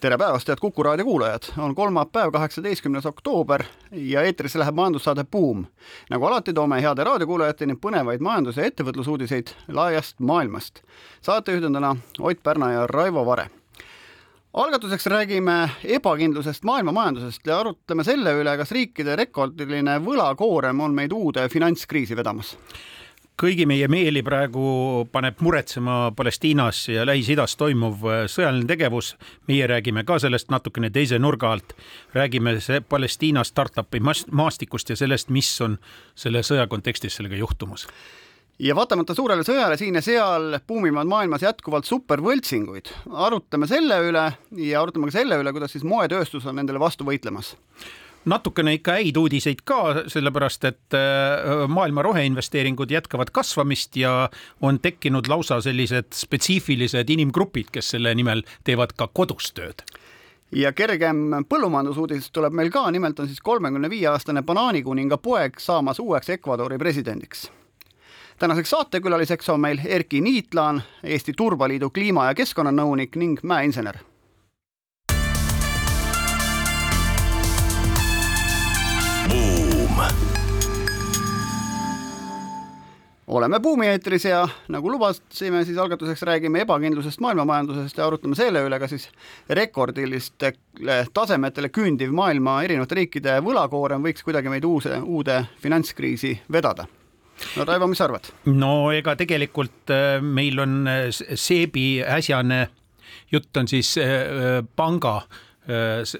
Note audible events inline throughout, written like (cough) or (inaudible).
tere päevast, head Kuku raadio kuulajad, on kolmapäev, kaheksateistkümnes oktoober ja eetrisse läheb majandussaade Buum. nagu alati, toome heade raadiokuulajateni põnevaid majandus- ja ettevõtlusuudiseid laiast maailmast. saatejuhid on täna Ott Pärna ja Raivo Vare algatuseks räägime ebakindlusest maailma majandusest ja arutleme selle üle, kas riikide rekordiline võlakoorem on meid uude finantskriisi vedamas kõigi meie meeli praegu paneb muretsema Palestiinas ja Lähis-Idas toimuv äh, sõjaline tegevus. meie räägime ka sellest natukene teise nurga alt. räägime Palestiina startup'i maastikust ja sellest, mis on selle sõja kontekstis sellega juhtumas ja vaatamata suurele sõjale siin ja seal buumivad maailmas jätkuvalt supervõltsinguid. arutame selle üle ja arutame ka selle üle, kuidas siis moetööstus on nendele vastu võitlemas natukene ikka häid uudiseid ka, sellepärast et äh, maailma roheinvesteeringud jätkavad kasvamist ja on tekkinud lausa sellised spetsiifilised inimgrupid, kes selle nimel teevad ka kodus tööd ja kergem põllumajandusuudis tuleb meil ka, nimelt on siis kolmekümne viie aastane banaanikuninga poeg saamas uueks Ecuadori presidendiks. tänaseks saatekülaliseks on meil Erki Niitlaan, Eesti Turbaliidu kliima- ja keskkonnanõunik ning mäeinsener oleme Buumi eetris ja nagu lubasime, siis algatuseks räägime ebakindlusest maailmamajandusest ja arutame selle üle, ka siis rekordilistele tasemetele küündiv maailma erinevate riikide võlakoorem võiks kuidagi meid uuse, uude finantskriisi vedada no Raivo, mis sa arvad? no ega tegelikult äh, meil on äh, SEB-i äsjane jutt on siis äh, panga Äh,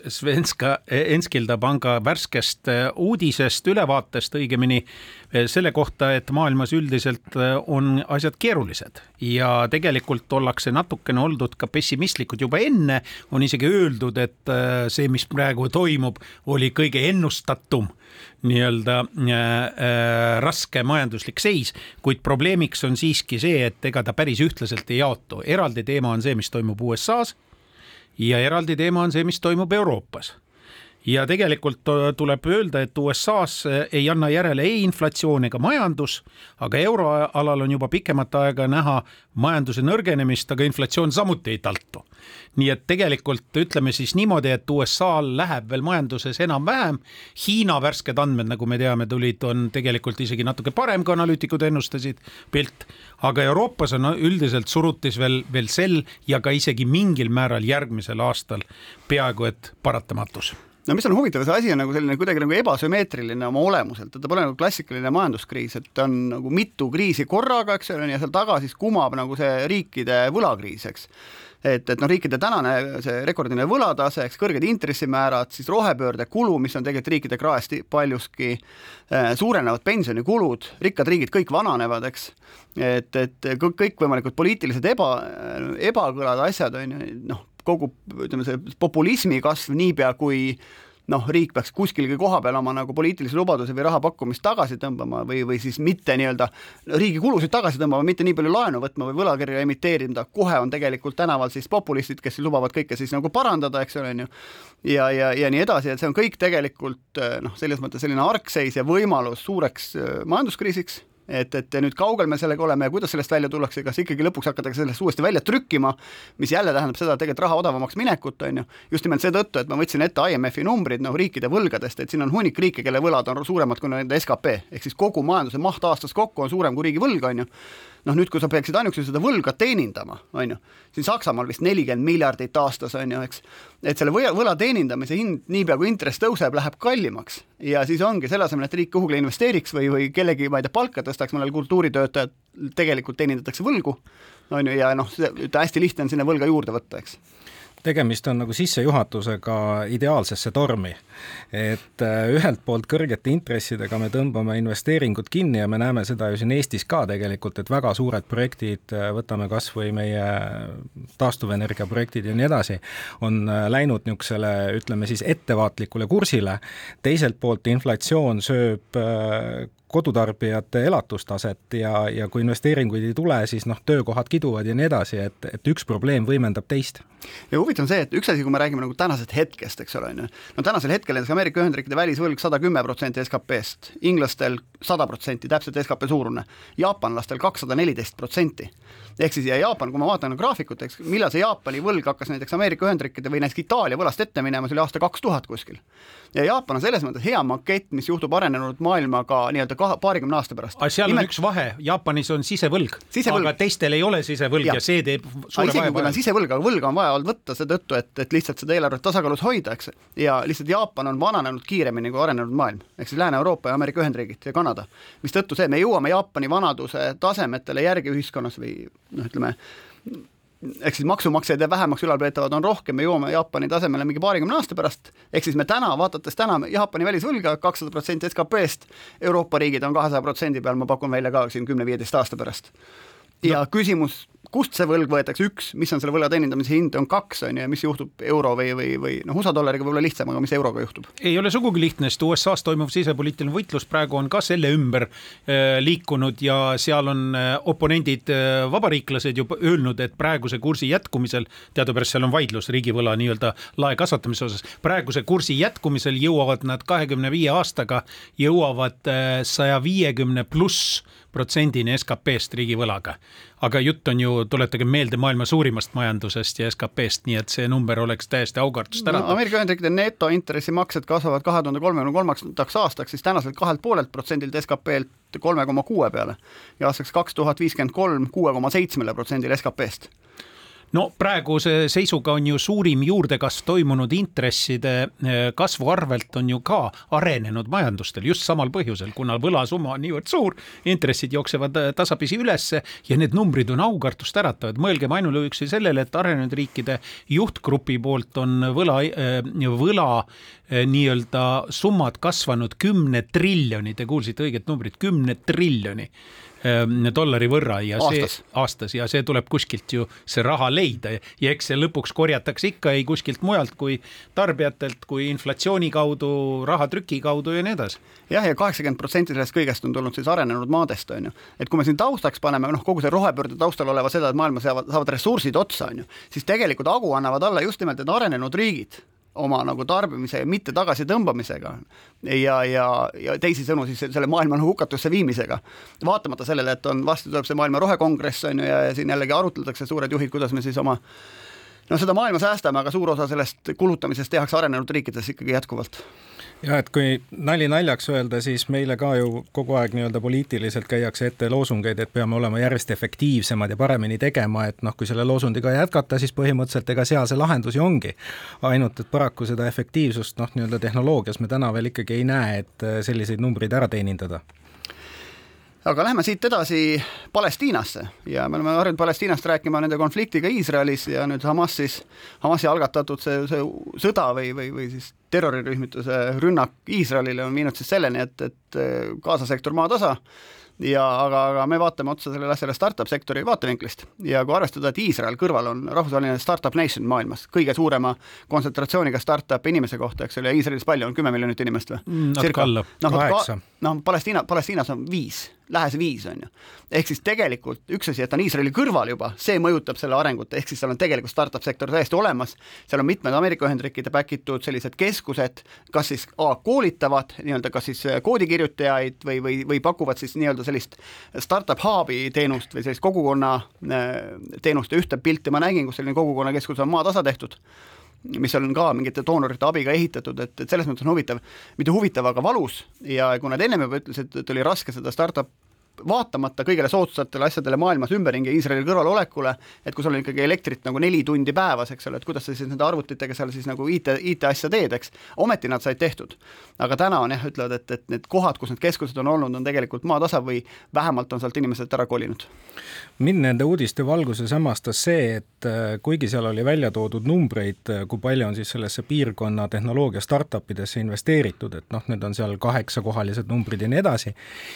Svenska, Enskilda panga värskest äh, uudisest, ülevaatest õigemini äh, selle kohta, et maailmas üldiselt on asjad keerulised. Ja tegelikult ollakse natukene oldud ka pessimistlikud juba enne, on isegi öeldud, et see, mis praegu toimub, oli kõige ennustatum nii-öelda äh, raske majanduslik seis, kuid probleemiks on siiski see, et ega ta päris ühtlaselt ei jaotu. eraldi teema on see, mis toimub USA-s ja eraldi teema on see, mis toimub Euroopas ja tegelikult äh, tuleb öelda, et USA-s äh, ei anna järele ei inflatsioon ega majandus, aga euroalal on juba pikemat aega näha majanduse nõrgenemist, aga inflatsioon samuti ei taltu. nii et tegelikult ütleme siis niimoodi, et USA-l läheb veel majanduses enam-vähem. Hiina värsked andmed, nagu me teame, tulid, on tegelikult isegi natuke parem, kui analüütikud ennustasid pilt, aga Euroopas on üldiselt surutis veel, veel sel ja ka isegi mingil määral järgmisel aastal peaaegu et paratamatus no mis on huvitav, see asi on nagu selline kuidagi nagu ebasümmeetriline oma olemuselt, et ta pole nagu klassikaline majanduskriis, et on nagu mitu kriisi korraga, eks ole, ja seal taga siis kumab nagu see riikide võlakriis, eks et, et noh, riikide tänane see rekordiline võlatase, eks kõrged intressimäärad, siis rohepöörde kulu, mis on tegelikult riikide kraest paljuski äh, suurenevad pensionikulud, rikkad riigid kõik vananevad, eks. et, et kõikvõimalikud poliitilised eba, ebakõlad, asjad on ju noh kogu ütleme, see populismi kasv niipea, kui noh, riik peaks kuskilgi koha peal oma nagu poliitilisi lubadusi või raha pakkumist tagasi tõmbama või, või siis mitte nii-öelda riigi kulusid tagasi tõmbama, mitte nii palju laenu võtma või võlakirja emiteerida, kohe on tegelikult tänaval siis populistid, kes lubavad kõike siis nagu parandada, eks ole, on ju. ja, ja, ja nii edasi, et see on kõik tegelikult noh, selles mõttes selline argseis ja võimalus suureks majanduskriisiks et, et nüüd kaugel me sellega oleme ja kuidas sellest välja tullakse, kas ikkagi lõpuks hakatakse sellest uuesti välja trükkima, mis jälle tähendab seda, tegelikult raha odavamaks minekut, on ju, just nimelt seetõttu, et ma võtsin ette IMF-i numbrid noh, riikide võlgadest, et siin on hunnik riike, kelle võlad on suuremad kui nende skp, ehk siis kogu majanduse maht aastas kokku on suurem kui riigi võlg, on ju noh, nüüd, kui sa peaksid ainuüksi seda võlga teenindama, on ju, siin Saksamaal vist nelikümmend miljardit aastas, on ju, eks, et selle võla, teenindamise hind, niipea kui intress tõuseb, läheb kallimaks. Ja siis ongi selle asemel, et riik kuhugile investeeriks või, või kellegi, ma ei tea, palka tõstaks, mõnel kultuuritöötajal tegelikult teenindatakse võlgu, on ju, ja noh, hästi lihtne on sinna võlga juurde võtta, eks tegemist on nagu sissejuhatusega ideaalsesse tormi. et äh, ühelt poolt kõrgete intressidega me tõmbame investeeringud kinni ja me näeme seda ju siin Eestis ka tegelikult, et väga suured projektid, äh, võtame kas või meie taastuvenergia projektid ja nii edasi, on äh, läinud niisugusele, ütleme siis ettevaatlikule kursile, teiselt poolt inflatsioon sööb kodutarbijate elatustaset ja, ja kui investeeringuid ei tule, siis noh, töökohad kiduvad ja nii edasi, et, et üks probleem võimendab teist. ja huvitav on see, et üks asi, kui me räägime nagu tänasest hetkest, eks ole, on ju, no tänasel hetkel näiteks Ameerika Ühendriikide välisvõlg sada kümme protsenti SKP-st, inglastel sada protsenti, täpselt SKP suurune, jaapanlastel kakssada neliteist protsenti. ehk siis ja Jaapan, kui ma vaatan graafikut, eks, millal see Jaapani võlg hakkas näiteks Ameerika Ühendriikide või näiteks Itaalia võlast ette minema, see oli aasta kaks tuhat kuskil. Ja Jaapan on selles mõttes hea makett, mis juhtub arenenud maailmaga nii-öelda kahe, paarikümne aasta pärast. aga seal Nimelt... on üks vahe, Jaapanis on sisevõlg, sisevõlg., aga teistel ei ole sisevõlg ja, ja see teeb suure vahe. kui on sisevõlg, aga võlga on vaja olnud võtta seetõttu, et, et lihtsalt seda eelarvet tasakaalus hoida, eks, ja lihtsalt Jaapan on vananenud kiiremini kui arenenud maailm, ehk siis Lääne-Euroopa ja Ameerika Ühendriigid ja Kanada mistõttu see, me jõuame Jaapani vanaduse tasemetele järgi ühiskonnas või noh, ütleme ehk siis maksumaksjaid ja vähemaks ülalpeetavad on rohkem, me jõuame Jaapani tasemele mingi paarikümne aasta pärast, ehk siis me täna, vaadates täna Jaapani välisvõlga kakssada protsenti SKP-st, Euroopa riigid on kahesaja protsendi peal, ma pakun välja ka siin kümne-viieteist aasta pärast. Ja no. küsimus kust see võlg võetakse, üks, mis on selle võla teenindamise hind, on kaks, on ju, ja mis juhtub euro või, või, või noh, USA dollariga võib-olla lihtsam, aga mis euroga juhtub? ei ole sugugi lihtne, sest USA-s toimuv sisepoliitiline võitlus praegu on ka selle ümber äh, liikunud ja seal on äh, oponendid äh,, vabariiklased juba öelnud, et praeguse kursi jätkumisel, teadupärast seal on vaidlus riigivõla nii-öelda lae kasvatamise osas, praeguse kursi jätkumisel jõuavad nad kahekümne viie aastaga, jõuavad saja viiekümne pluss protsendini SKP-st riigivõlaga. aga jutt on ju, tuletage meelde, maailma suurimast majandusest ja SKP-st, nii et see number oleks täiesti aukartust äratav no,. Ameerika Ühendriikide netointressimaksed kasvavad kahe tuhande kolmekümne kolmandaks aastaks siis tänaselt kahelt poolelt protsendilt SKP-lt kolme koma kuue peale ja aastaks kaks tuhat viiskümmend kolm kuue koma seitsmele protsendile SKP-st no praeguse seisuga on ju suurim juurdekasv toimunud intresside eh, kasvu arvelt on ju ka arenenud majandustel just samal põhjusel, kuna võlasumma on niivõrd suur, intressid jooksevad eh, tasapisi ülesse ja need numbrid on aukartust äratavad. mõelgem ainuüksi sellele, et arenenud riikide juhtgrupi poolt on võla, eh, võla nii-öelda summad kasvanud kümne triljoni, te kuulsite õiget numbrit, kümne triljoni dollari võrra ja aastas. see aastas ja see tuleb kuskilt ju see raha leida ja eks see lõpuks korjatakse ikka ei kuskilt mujalt kui tarbijatelt, kui inflatsiooni kaudu, rahatrüki kaudu ja nii edasi. jah, ja kaheksakümmend protsenti sellest kõigest on tulnud siis arenenud maadest, on ju. et kui me siin taustaks paneme, noh, kogu see rohepöörde taustal oleva seda, et maailmas saavad, saavad ressursid otsa, on ju, siis tegelikult hagu annavad alla just nimelt need arenenud riigid oma nagu tarbimise mitte tagasitõmbamisega ja, ja, ja teisisõnu siis selle maailma nagu hukatusse viimisega. vaatamata sellele, et on, varsti tuleb see maailma rohekongress on ju ja, ja siin jällegi arutletakse suured juhid, kuidas me siis oma no seda maailma säästame, aga suur osa sellest kulutamisest tehakse arenenud riikides ikkagi jätkuvalt ja et kui nali naljaks öelda, siis meile ka ju kogu aeg nii-öelda poliitiliselt käiakse ette loosungeid, et peame olema järjest efektiivsemad ja paremini tegema, et noh, kui selle loosundiga jätkata, siis põhimõtteliselt ega seal see lahendus ju ongi. ainult et paraku seda efektiivsust noh, nii-öelda tehnoloogias me täna veel ikkagi ei näe, et selliseid numbreid ära teenindada aga lähme siit edasi Palestiinasse. Ja me oleme harjunud Palestiinast rääkima nende konfliktiga Iisraelis ja nüüd Hamas siis, Hamasi algatatud see, see sõda või, või, või siis terrorirühmituse rünnak Iisraelile on viinud siis selleni, et, et Gaza sektor maatasa ja aga, aga me vaatame otsa sellele asjale startup sektori vaatevinklist. Ja kui arvestada, et Iisrael kõrval on rahvusvaheline startup nation maailmas, kõige suurema kontsentratsiooniga startup'e inimese kohta, eks ole, ja Iisraelis palju on, kümme miljonit inimest või? Mm,? natuke alla. noh, noh, Palestiina, Palestiinas on viis lähes viis, on ju. ehk siis tegelikult üks asi, et ta on Iisraeli kõrval juba, see mõjutab selle arengut, ehk siis seal on tegelikult startup sektor täiesti olemas, seal on mitmed Ameerika Ühendriikide back-itud sellised keskused, kas siis A koolitavad nii-öelda kas siis koodikirjutajaid või, või, või pakuvad siis nii-öelda sellist startup hub'i teenust või sellist kogukonna äh, teenust ja ühte pilti ma nägin, kus selline kogukonnakeskus on maatasa tehtud mis on ka mingite doonorite abiga ehitatud, et, et selles mõttes on huvitav, mitte huvitav, aga valus. Ja kui nad ennem juba ütlesid, et oli raske seda startup vaatamata kõigele soodsatele asjadele maailmas ümberringi Iisraeli kõrvalolekule, et kui sul on ikkagi elektrit nagu neli tundi päevas, eks ole, et kuidas sa siis nende arvutitega seal siis nagu IT, IT-asja teed, eks, ometi nad said tehtud. aga täna on jah, ütlevad, et, et need kohad, kus need keskused on olnud, on tegelikult maatasa või vähemalt on sealt inimesed ära kolinud. mind nende uudiste valguses hämmastas see, et äh, kuigi seal oli välja toodud numbreid, äh, kui palju on siis sellesse piirkonna tehnoloogia startup idesse investeeritud, et noh, need on seal kaheksakohalised numbrid ja nii edasi,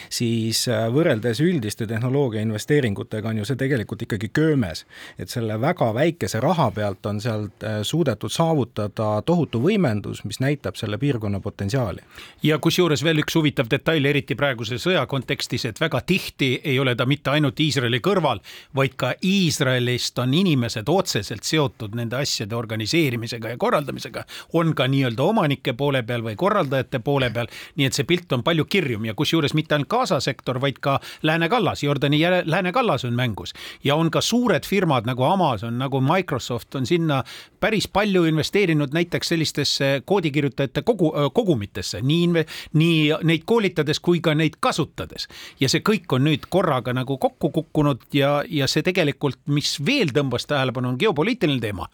siis äh, võrreldes üldiste tehnoloogia investeeringutega on ju see tegelikult ikkagi köömes. et selle väga väikese raha pealt on sealt äh, suudetud saavutada tohutu võimendus, mis näitab selle piirkonna potentsiaali. ja kusjuures veel üks huvitav detail, eriti praeguse sõja kontekstis, et väga tihti ei ole ta mitte ainult Iisraeli kõrval, vaid ka Iisraelist on inimesed otseselt seotud nende asjade organiseerimisega ja korraldamisega, on ka nii-öelda omanike poole peal või korraldajate poole peal, nii et see pilt on palju kirjum ja kusjuures mitte ainult Gaza sektor, vaid ka Lääne kallas, Jordani Lääne kallas on mängus. Ja on ka suured firmad nagu Amazon, nagu Microsoft on sinna päris palju investeerinud näiteks sellistesse koodikirjutajate kogu, kogumitesse, nii, nii neid koolitades kui ka neid kasutades. ja see kõik on nüüd korraga nagu kokku kukkunud ja, ja see tegelikult, mis veel tõmbas tähelepanu, on geopoliitiline teema.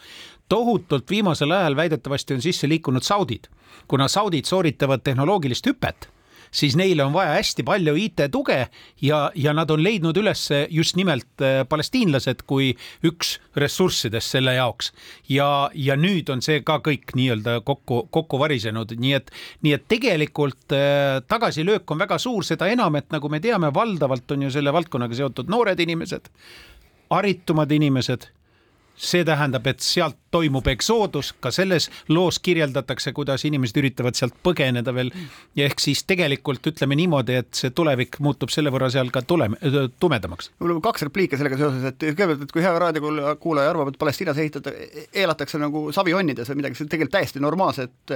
Tohutult viimasel ajal väidetavasti on sisse liikunud saudid, kuna saudid sooritavad tehnoloogilist hüpet siis neile on vaja hästi palju IT-tuge ja, ja nad on leidnud üles just nimelt äh, palestiinlased kui üks ressurssidest selle jaoks. ja, ja nüüd on see ka kõik nii-öelda kokku, kokku varisenud, nii et, nii et tegelikult äh, tagasilöök on väga suur, seda enam, et nagu me teame, valdavalt on ju selle valdkonnaga seotud noored inimesed, haritumad inimesed see tähendab, et sealt toimub eksoodus, ka selles loos kirjeldatakse, kuidas inimesed üritavad sealt põgeneda veel. ehk siis tegelikult ütleme niimoodi, et see tulevik muutub selle võrra seal ka tule-, tumedamaks. mul on kaks repliiki sellega seoses, et kõigepealt, et kui hea raadiokuulaja arvab, et Palestiinas ehitada, elatakse nagu savijonnides või midagi, see on tegelikult täiesti normaalsed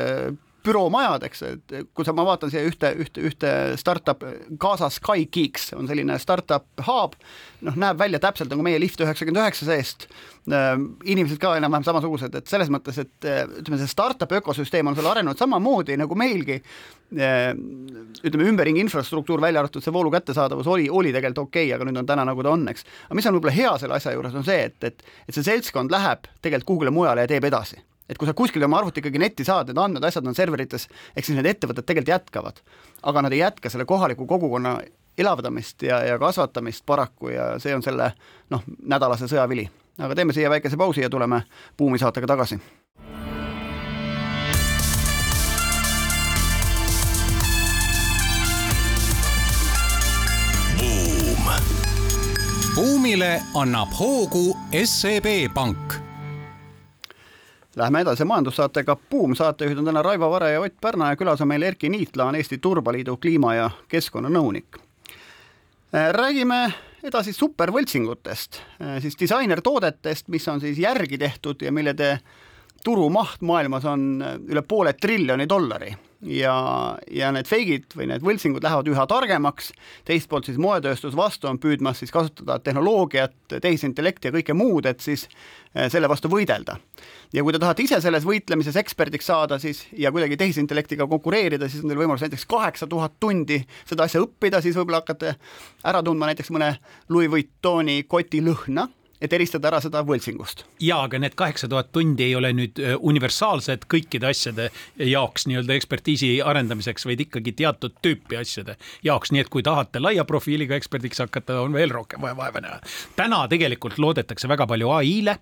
büroomajad, eks, et kui sa, ma vaatan siia ühte, ühte, ühte startup, Gaza Sky Geeks on selline startup hub, noh, näeb välja täpselt nagu meie lift üheksakümmend üheksa seest, ehm, inimesed ka enam-vähem samasugused, et selles mõttes, et eh, ütleme, see startup ökosüsteem on seal arenenud samamoodi nagu meilgi, ehm, ütleme, ümberringi infrastruktuur, välja arvatud see voolu kättesaadavus oli, oli tegelikult okei okay,, aga nüüd on täna nagu ta on, eks. aga mis on võib-olla hea selle asja juures, on see, et, et, et see seltskond läheb tegelikult kuhugile mujale ja teeb edasi et kui sa kuskil oma arvuti ikkagi netti saad, need andmed, asjad on serverites, ehk siis need ettevõtted tegelikult jätkavad. aga nad ei jätka selle kohaliku kogukonna elavdamist ja, ja kasvatamist paraku ja see on selle noh, nädalase sõja vili. aga teeme siia väikese pausi ja tuleme Buumi saatega tagasi. buum. buumile annab hoogu SEB Pank Läheme edasi majandussaatega. Buum, saatejuhid on täna Raivo Vare ja Ott Pärna ja külas on meil Erki Niitla, on Eesti Turbaliidu kliima- ja keskkonnanõunik. Äh, räägime edasi supervõltsingutest, äh, siis disainertoodetest, mis on siis järgi tehtud ja mille turumaht maailmas on äh, üle poole triljoni dollari ja, ja need feigid või need võltsingud lähevad üha targemaks, teist poolt siis moetööstus vastu on püüdmas siis kasutada tehnoloogiat, tehisintellekti ja kõike muud, et siis eh, selle vastu võidelda. ja kui te tahate ise selles võitlemises eksperdiks saada, siis ja kuidagi tehisintellektiga konkureerida, siis on teil võimalus näiteks kaheksa tuhat tundi seda asja õppida, siis võib-olla hakkate ära tundma näiteks mõne Louis Vuittoni koti lõhna et eristada ära seda võltsingust. ja aga need kaheksa tuhat tundi ei ole nüüd universaalsed kõikide asjade jaoks nii-öelda ekspertiisi arendamiseks, vaid ikkagi teatud tüüpi asjade jaoks, nii et kui tahate laia profiiliga eksperdiks hakata, on veel rohkem vaja vaeva näha. täna tegelikult loodetakse väga palju ai-le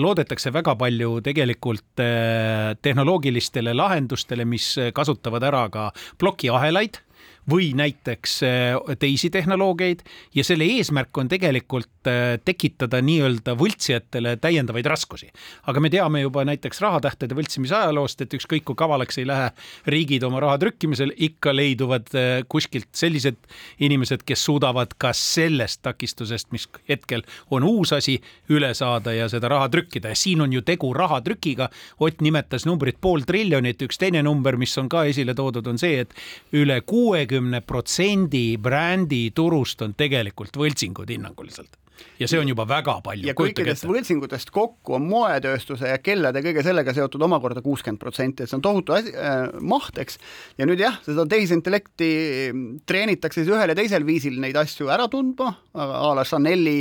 loodetakse väga palju tegelikult tehnoloogilistele lahendustele, mis kasutavad ära ka plokiahelaid või näiteks äh, teisi tehnoloogiaid ja selle eesmärk on tegelikult äh, tekitada nii-öelda võltsijatele täiendavaid raskusi. aga me teame juba näiteks rahatähtede võltsimise ajaloost, et ükskõik kui kavalaks ei lähe riigid oma raha trükkimisel, ikka leiduvad äh, kuskilt sellised inimesed, kes suudavad ka sellest takistusest, mis hetkel on uus asi, üle saada ja seda raha trükkida ja siin on ju tegu rahatrükiga. Ott nimetas numbrit pool triljonit, üks teine number, mis on ka esile toodud, on see, et üle kuuekümne kahekümne protsendi brändi turust on tegelikult võltsingud hinnanguliselt ja see on juba väga palju. ja kõikidest võltsingutest kokku on moetööstuse ja kellade kõige sellega seotud omakorda kuuskümmend protsenti, et see on tohutu asi äh,, maht, eks. ja nüüd jah, seda tehisintellekti treenitakse siis ühel ja teisel viisil neid asju ära tundma, a la Chanel'i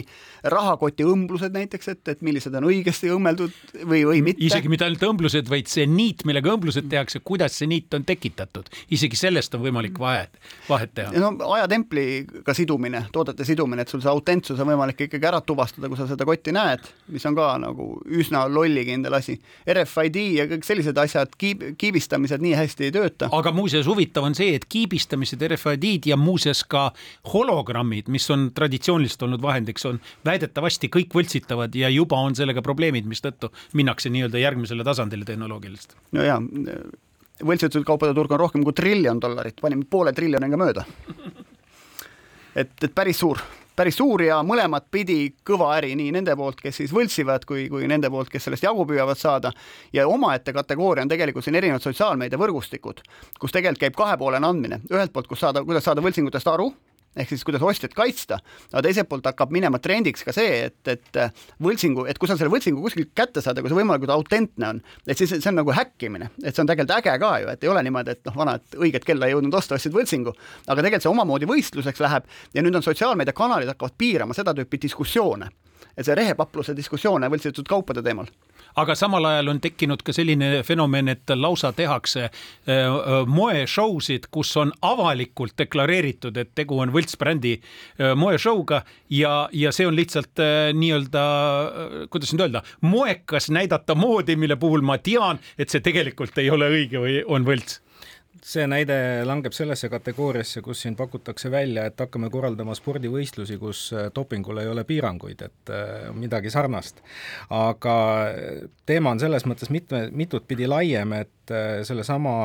rahakoti õmblused näiteks, et, et millised on õigesti õmmeldud või, või mitte. isegi mitte ainult õmblused, vaid see niit, millega õmblused tehakse, kuidas see niit on tekitatud, isegi sellest on võimalik vahet, vahet teha. no ajatempliga sidumine, toodete sidumine, et sul see autentsus on võimalik ikkagi ära tuvastada, kui sa seda kotti näed, mis on ka nagu üsna lollikindel asi. RFID ja kõik sellised asjad, kiib, kiibistamised nii hästi ei tööta. aga muuseas, huvitav on see, et kiibistamised, RFID-d ja muuseas ka hologrammid, mis on traditsiooniliselt olnud vahendiks, on väidetavasti kõik võltsitavad ja juba on sellega probleemid, mistõttu minnakse nii-öelda järgmisele tasandile tehnoloogiliselt. no ja, võltsitud kaupade turg on rohkem kui triljon dollarit, panime poole triljoniga mööda. et, et päris suur, päris suur ja mõlemat pidi kõva äri nii nende poolt, kes siis võltsivad, kui, kui nende poolt, kes sellest jagu püüavad saada. ja omaette kategooria on tegelikult siin erinevad sotsiaalmeediavõrgustikud, kus tegelikult käib kahepoolene andmine, ühelt poolt, kus saada, kuidas saada võltsingutest aru ehk siis kuidas ostjat kaitsta, aga teiselt poolt hakkab minema trendiks ka see, et, et võltsingu, et kui sa selle võltsingu kuskilt kätte saad kui see võimalikult autentne on, et siis see on nagu häkkimine, et see on tegelikult äge ka ju, et ei ole niimoodi, et noh, vana, et õiget kella ei jõudnud osta, ostsid võltsingu, aga tegelikult see omamoodi võistluseks läheb ja nüüd on sotsiaalmeediakanalid hakkavad piirama seda tüüpi diskussioone. Et see rehepapluse diskussioone võltsitud kaupade teemal aga samal ajal on tekkinud ka selline fenomen, et lausa tehakse äh, äh, moeshow'sid, kus on avalikult deklareeritud, et tegu on võltsbrändi äh, moeshow'ga. Ja, ja see on lihtsalt nii-öelda, kuidas nüüd öelda, moekas näidata moodi, mille puhul ma tean, et see tegelikult ei ole õige või on võlts see näide langeb sellesse kategooriasse, kus siin pakutakse välja, et hakkame korraldama spordivõistlusi, kus äh, dopingul ei ole piiranguid, et äh, midagi sarnast. aga teema on selles mõttes mitme, mitut pidi laiem, et äh, sellesama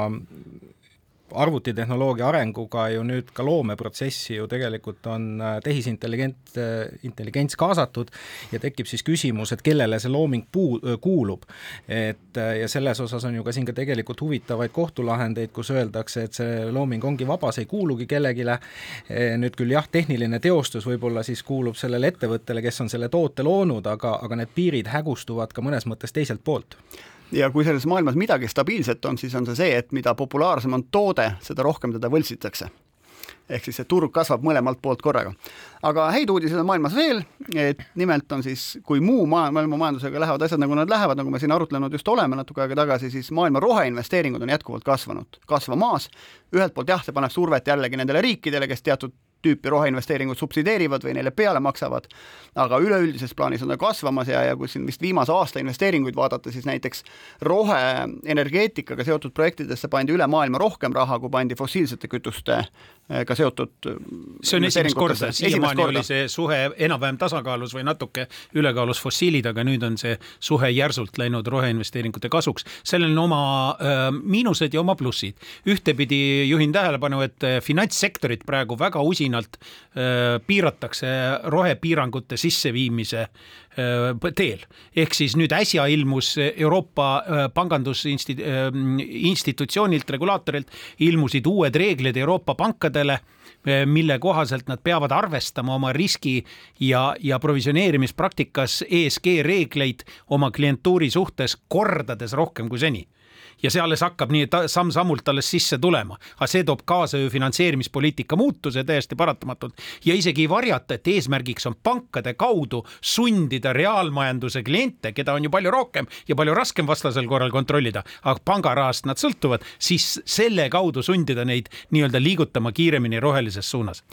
arvutitehnoloogia arenguga ju nüüd ka loomeprotsessi ju tegelikult on äh, tehisintelligent, äh, intelligents kaasatud ja tekib siis küsimus, et kellele see looming puu-, äh, kuulub. et ja selles osas on ju ka siin ka tegelikult huvitavaid kohtulahendeid, kus öeldakse, et see looming ongi vaba, see ei kuulugi kellelegi, nüüd küll jah, tehniline teostus võib-olla siis kuulub sellele ettevõttele, kes on selle toote loonud, aga, aga need piirid hägustuvad ka mõnes mõttes teiselt poolt ja kui selles maailmas midagi stabiilset on, siis on see see, et mida populaarsem on toode, seda rohkem teda võltsitakse. ehk siis see turg kasvab mõlemalt poolt korraga. aga häid uudiseid on maailmas veel, et nimelt on siis, kui muu maailma majandusega lähevad asjad nagu nad lähevad, nagu me siin arutlenud just oleme natuke aega tagasi, siis maailma roheinvesteeringud on jätkuvalt kasvanud, kasvamas. ühelt poolt jah, see paneb survet jällegi nendele riikidele, kes teatud tüüpi roheinvesteeringuid subsideerivad või neile peale maksavad, aga üleüldises plaanis on ta kasvamas ja, ja kui siin vist viimase aasta investeeringuid vaadata, siis näiteks roheenergeetikaga seotud projektidesse pandi üle maailma rohkem raha, kui pandi fossiilsete kütustega eh, seotud see on esimest korda, siiamaani oli see suhe enam-vähem tasakaalus või natuke ülekaalus fossiilid, aga nüüd on see suhe järsult läinud roheinvesteeringute kasuks. sellel on oma äh, miinused ja oma plussid. ühtepidi juhin tähelepanu, et äh, finantssektorit praegu väga usinalt pinnalt piiratakse rohepiirangute sisseviimise teel. ehk siis nüüd äsja ilmus Euroopa pangandusinstitutsioonilt, regulaatorilt ilmusid uued reeglid Euroopa pankadele mille kohaselt nad peavad arvestama oma riski ja, ja provisioneerimispraktikas ESG reegleid oma klientuuri suhtes kordades rohkem kui seni ja see alles hakkab nii samm-sammult alles sisse tulema. aga see toob kaasa ju finantseerimispoliitika muutuse täiesti paratamatult. Ja isegi ei varjata, et eesmärgiks on pankade kaudu sundida reaalmajanduse kliente, keda on ju palju rohkem ja palju raskem vastasel korral kontrollida, aga pangarahast nad sõltuvad, siis selle kaudu sundida neid nii-öelda liigutama kiiremini rohelises suunas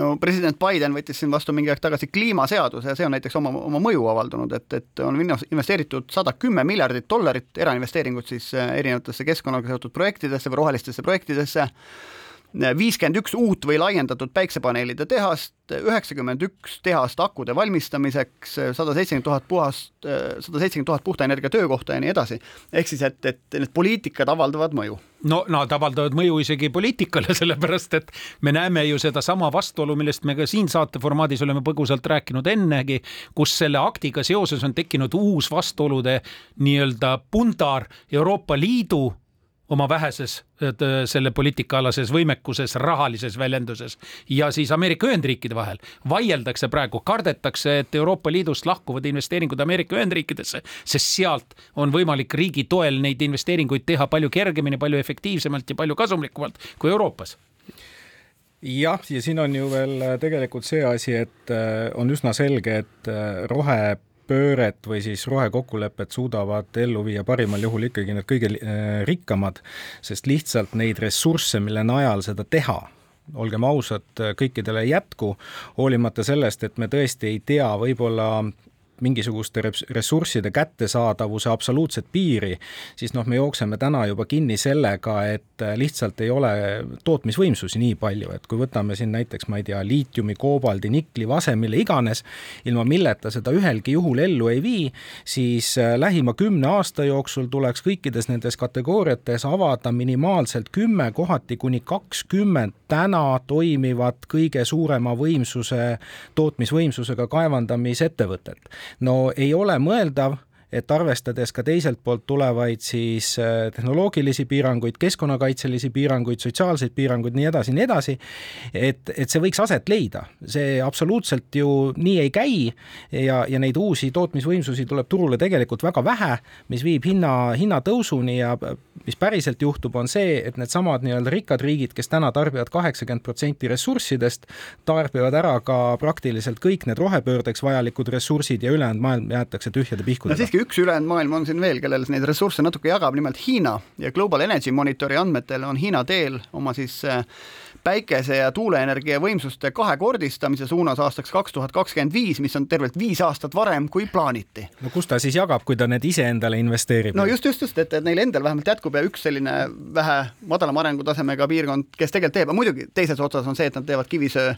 no president Biden võttis siin vastu mingi aeg tagasi kliimaseaduse ja see on näiteks oma, oma mõju avaldanud, et, et on investeeritud sada kümme miljardit dollarit erainvesteeringut siis äh, erinevatesse keskkonnaga seotud projektidesse või rohelistesse projektidesse, viiskümmend üks uut või laiendatud päiksepaneelide tehast, üheksakümmend üks tehast akude valmistamiseks, sada seitsekümmend tuhat puhast, sada seitsekümmend tuhat puhta energia töökohta ja nii edasi. ehk siis, et, et need poliitikad avaldavad mõju no nad avaldavad mõju isegi poliitikale, (laughs) sellepärast et me näeme ju sedasama vastuolu, millest me ka siin saate formaadis oleme põgusalt rääkinud ennegi, kus selle aktiga seoses on tekkinud uus vastuolude nii-öelda pundar Euroopa Liidu oma väheses selle poliitikaalases võimekuses, rahalises väljenduses ja siis Ameerika Ühendriikide vahel. vaieldakse praegu, kardetakse, et Euroopa Liidust lahkuvad investeeringud Ameerika Ühendriikidesse, sest sealt on võimalik riigi toel neid investeeringuid teha palju kergemini, palju efektiivsemalt ja palju kasumlikumalt kui Euroopas jah, ja siin on ju veel tegelikult see asi, et on üsna selge, et rohe pööret või siis rohekokkulepet suudavad ellu viia parimal juhul ikkagi need kõige äh, rikkamad, sest lihtsalt neid ressursse, mille najal seda teha, olgem ausad, kõikidele ei jätku, hoolimata sellest, et me tõesti ei tea võib-olla mingisuguste ressursside kättesaadavuse absoluutset piiri, siis noh, me jookseme täna juba kinni sellega, et lihtsalt ei ole tootmisvõimsusi nii palju, et kui võtame siin näiteks, ma ei tea, liitiumi, koobaldi, nikli, vase, mille iganes, ilma milleta seda ühelgi juhul ellu ei vii, siis äh, lähima kümne aasta jooksul tuleks kõikides nendes kategooriates avada minimaalselt kümme, kohati kuni kakskümmend täna toimivat kõige suurema võimsuse, tootmisvõimsusega kaevandamisettevõtet no ei ole mõeldav et arvestades ka teiselt poolt tulevaid siis äh, tehnoloogilisi piiranguid, keskkonnakaitselisi piiranguid, sotsiaalseid piiranguid, nii edasi, nii edasi, et, et see võiks aset leida. see absoluutselt ju nii ei käi ja, ja neid uusi tootmisvõimsusi tuleb turule tegelikult väga vähe, mis viib hinna, hinnatõusuni ja mis päriselt juhtub, on see, et needsamad nii-öelda rikkad riigid, kes täna tarbivad kaheksakümmend protsenti ressurssidest, tarbivad ära ka praktiliselt kõik need rohepöördeks vajalikud ressursid ja ülejäänud maailm jäetakse tühjade pihkudega. no üks ülejäänud maailm on siin veel, kellel neid ressursse natuke jagab, nimelt Hiina. Ja Global Energy Monitori andmetel on Hiina teel oma siis äh, päikese- ja tuuleenergia võimsuste kahekordistamise suunas aastaks kaks tuhat kakskümmend viis, mis on tervelt viis aastat varem, kui plaaniti. no kus ta siis jagab, kui ta need iseendale investeerib? no just, just, just, et, et neil endal vähemalt jätkub ja üks selline vähe madalama arengutasemega piirkond, kes tegelikult teeb, muidugi teises otsas on see, et nad teevad kivisöe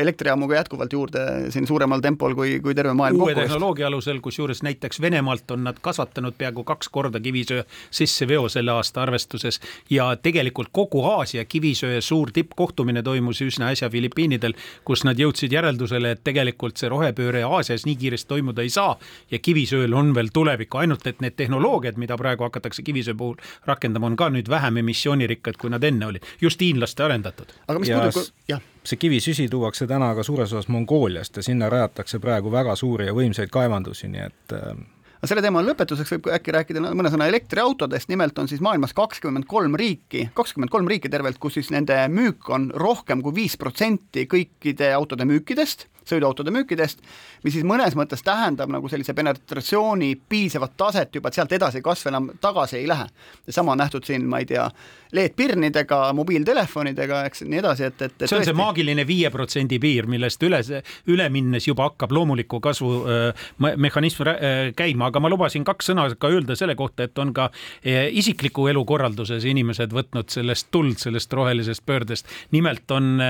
elektrijaamu ka jätkuvalt juurde siin suuremal tempol kui, kui terve maailm uue tehnoloogia alusel, kusjuures näiteks Venemaalt on nad kasvatanud peaaegu kaks korda kivisöe sisseveo selle aasta arvestuses ja tegelikult kogu Aasia kivisöe suur tippkohtumine toimus üsna äsja Filipiinidel, kus nad jõudsid järeldusele, et tegelikult see rohepööre Aasias nii kiiresti toimuda ei saa ja kivisööl on veel tulevikku, ainult et need tehnoloogiad, mida praegu hakatakse kivisöe puhul rakendama, on ka nüüd vähem emissioonirikkad, kui nad enne olid, just hiinlaste arendatud. aga mis puudutab, jah see kivisüsi tuuakse täna ka suures osas Mongooliast ja sinna rajatakse praegu väga suuri ja võimsaid kaevandusi, nii et äh, aga selle teema lõpetuseks võib äkki rääkida mõne sõna elektriautodest, nimelt on siis maailmas kakskümmend kolm riiki, kakskümmend kolm riiki tervelt, kus siis nende müük on rohkem kui viis protsenti kõikide autode müükidest sõiduautode müükidest, mis siis mõnes mõttes tähendab nagu sellise penetratsiooni piisavat taset juba, et sealt edasi kasv enam tagasi ei lähe. sama on nähtud siin, ma ei tea, LED-pirnidega, mobiiltelefonidega, eks nii edasi, et, et, see on tõesti... see maagiline viie protsendi piir, millest üle, üle minnes juba hakkab loomuliku kasvu mehhanism käima, aga ma lubasin kaks sõna ka öelda selle kohta, et on ka äh, isikliku elu korralduses inimesed võtnud sellest tuld, sellest rohelisest pöördest. nimelt on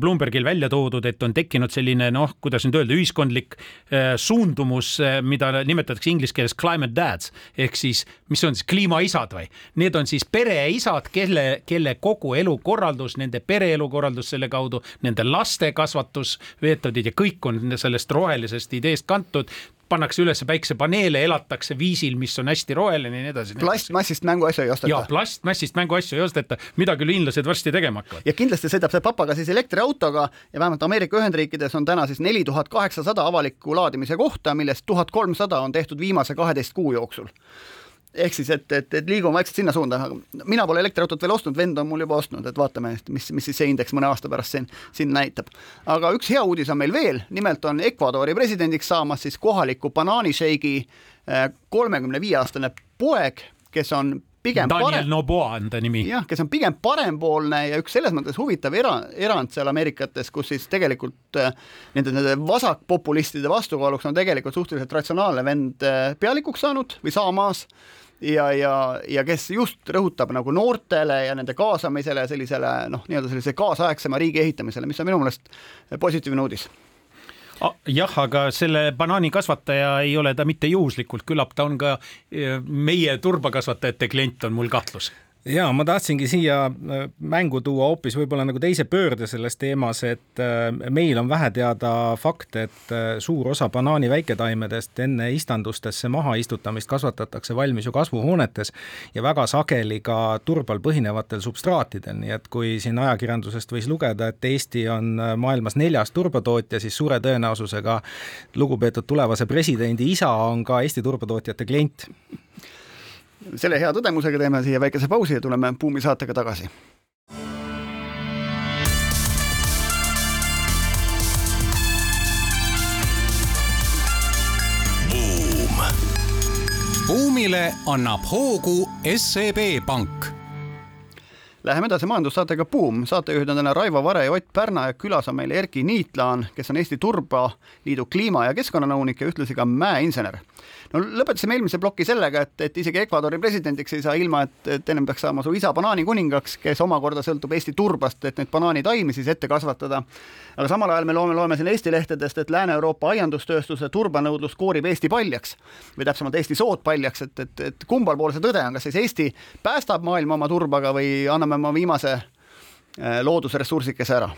Bloombergil välja toodud, et on tekkinud selline selline noh, kuidas nüüd öelda, ühiskondlik äh, suundumus, äh, mida nimetatakse inglise keeles climate dads ehk siis, mis on siis kliimaisad või? Need on siis pereisad, kelle, kelle kogu elukorraldus, nende pereelukorraldus selle kaudu, nende laste kasvatusmeetodid ja kõik on sellest rohelisest ideest kantud pannakse üles päiksepaneele, elatakse viisil, mis on hästi roheline ja nii edasi. plastmassist mänguasju ei osteta. ja plastmassist mänguasju ei osteta, mida küll hiinlased varsti tegema hakkavad. ja kindlasti sõidab see papa ka siis elektriautoga ja vähemalt Ameerika Ühendriikides on täna siis neli tuhat kaheksasada avalikku laadimise kohta, millest tuhat kolmsada on tehtud viimase kaheteist kuu jooksul ehk siis, et, et, et liigume vaikselt sinna suunda, mina pole elektriautot veel ostnud, vend on mul juba ostnud, et vaatame, mis, mis siis see indeks mõne aasta pärast siin, siin näitab. aga üks hea uudis on meil veel, nimelt on Ecuadori presidendiks saamas siis kohaliku banaanišeigi äh, kolmekümne viie aastane poeg, kes on pigem Daniel parem... Noboa on ta nimi. jah, kes on pigem parempoolne ja üks selles mõttes huvitav era, erand seal Ameerikates, kus siis tegelikult äh, nende, nende vasakpopulistide vastukaaluks on tegelikult suhteliselt ratsionaalne vend äh, pealikuks saanud või saamas ja, ja, ja kes just rõhutab nagu noortele ja nende kaasamisele sellisele noh, nii-öelda sellise kaasaegsema riigi ehitamisele, mis on minu meelest positiivne uudis. Jah, aga selle banaanikasvataja ei ole ta mitte juhuslikult, küllap ta on ka e, meie turbakasvatajate klient, on mul kahtlus ja ma tahtsingi siia äh, mängu tuua hoopis võib-olla nagu teise pöörde selles teemas, et äh, meil on vähe teada fakt, et äh, suur osa banaani väiketaimedest enne istandustesse maha istutamist kasvatatakse valmis ju kasvuhoonetes ja väga sageli ka turbal põhinevatel substraatidel, nii et kui siin ajakirjandusest võis lugeda, et Eesti on maailmas neljas turbatootja, siis suure tõenäosusega lugupeetud tulevase presidendi isa on ka Eesti turbatootjate klient selle hea tõdemusega teeme siia väikese pausi ja tuleme Buumi saatega tagasi. Buum. buumile annab hoogu SEB Pank Läheme edasi majandussaatega Buum, saatejuhid on täna Raivo Vare ja Ott Pärna ja külas on meil Erki Niitlaan, kes on Eesti Turbaliidu kliima- ja keskkonnanõunik ja ühtlasi ka mäeinsener no lõpetasime eelmise ploki sellega, et, et isegi Ecuadori presidendiks ei saa ilma, et, et ennem peaks saama su isa banaanikuningaks, kes omakorda sõltub Eesti turbast, et neid banaanitaimi siis ette kasvatada. aga samal ajal me loome, loeme siin Eesti lehtedest, et Lääne-Euroopa aiandustööstuse turbanõudlus koorib Eesti paljaks või täpsemalt Eesti sood paljaks, et, et, et kumbal pool see tõde on, kas siis Eesti päästab maailma oma turbaga või anname oma viimase eh, loodusressursikese ära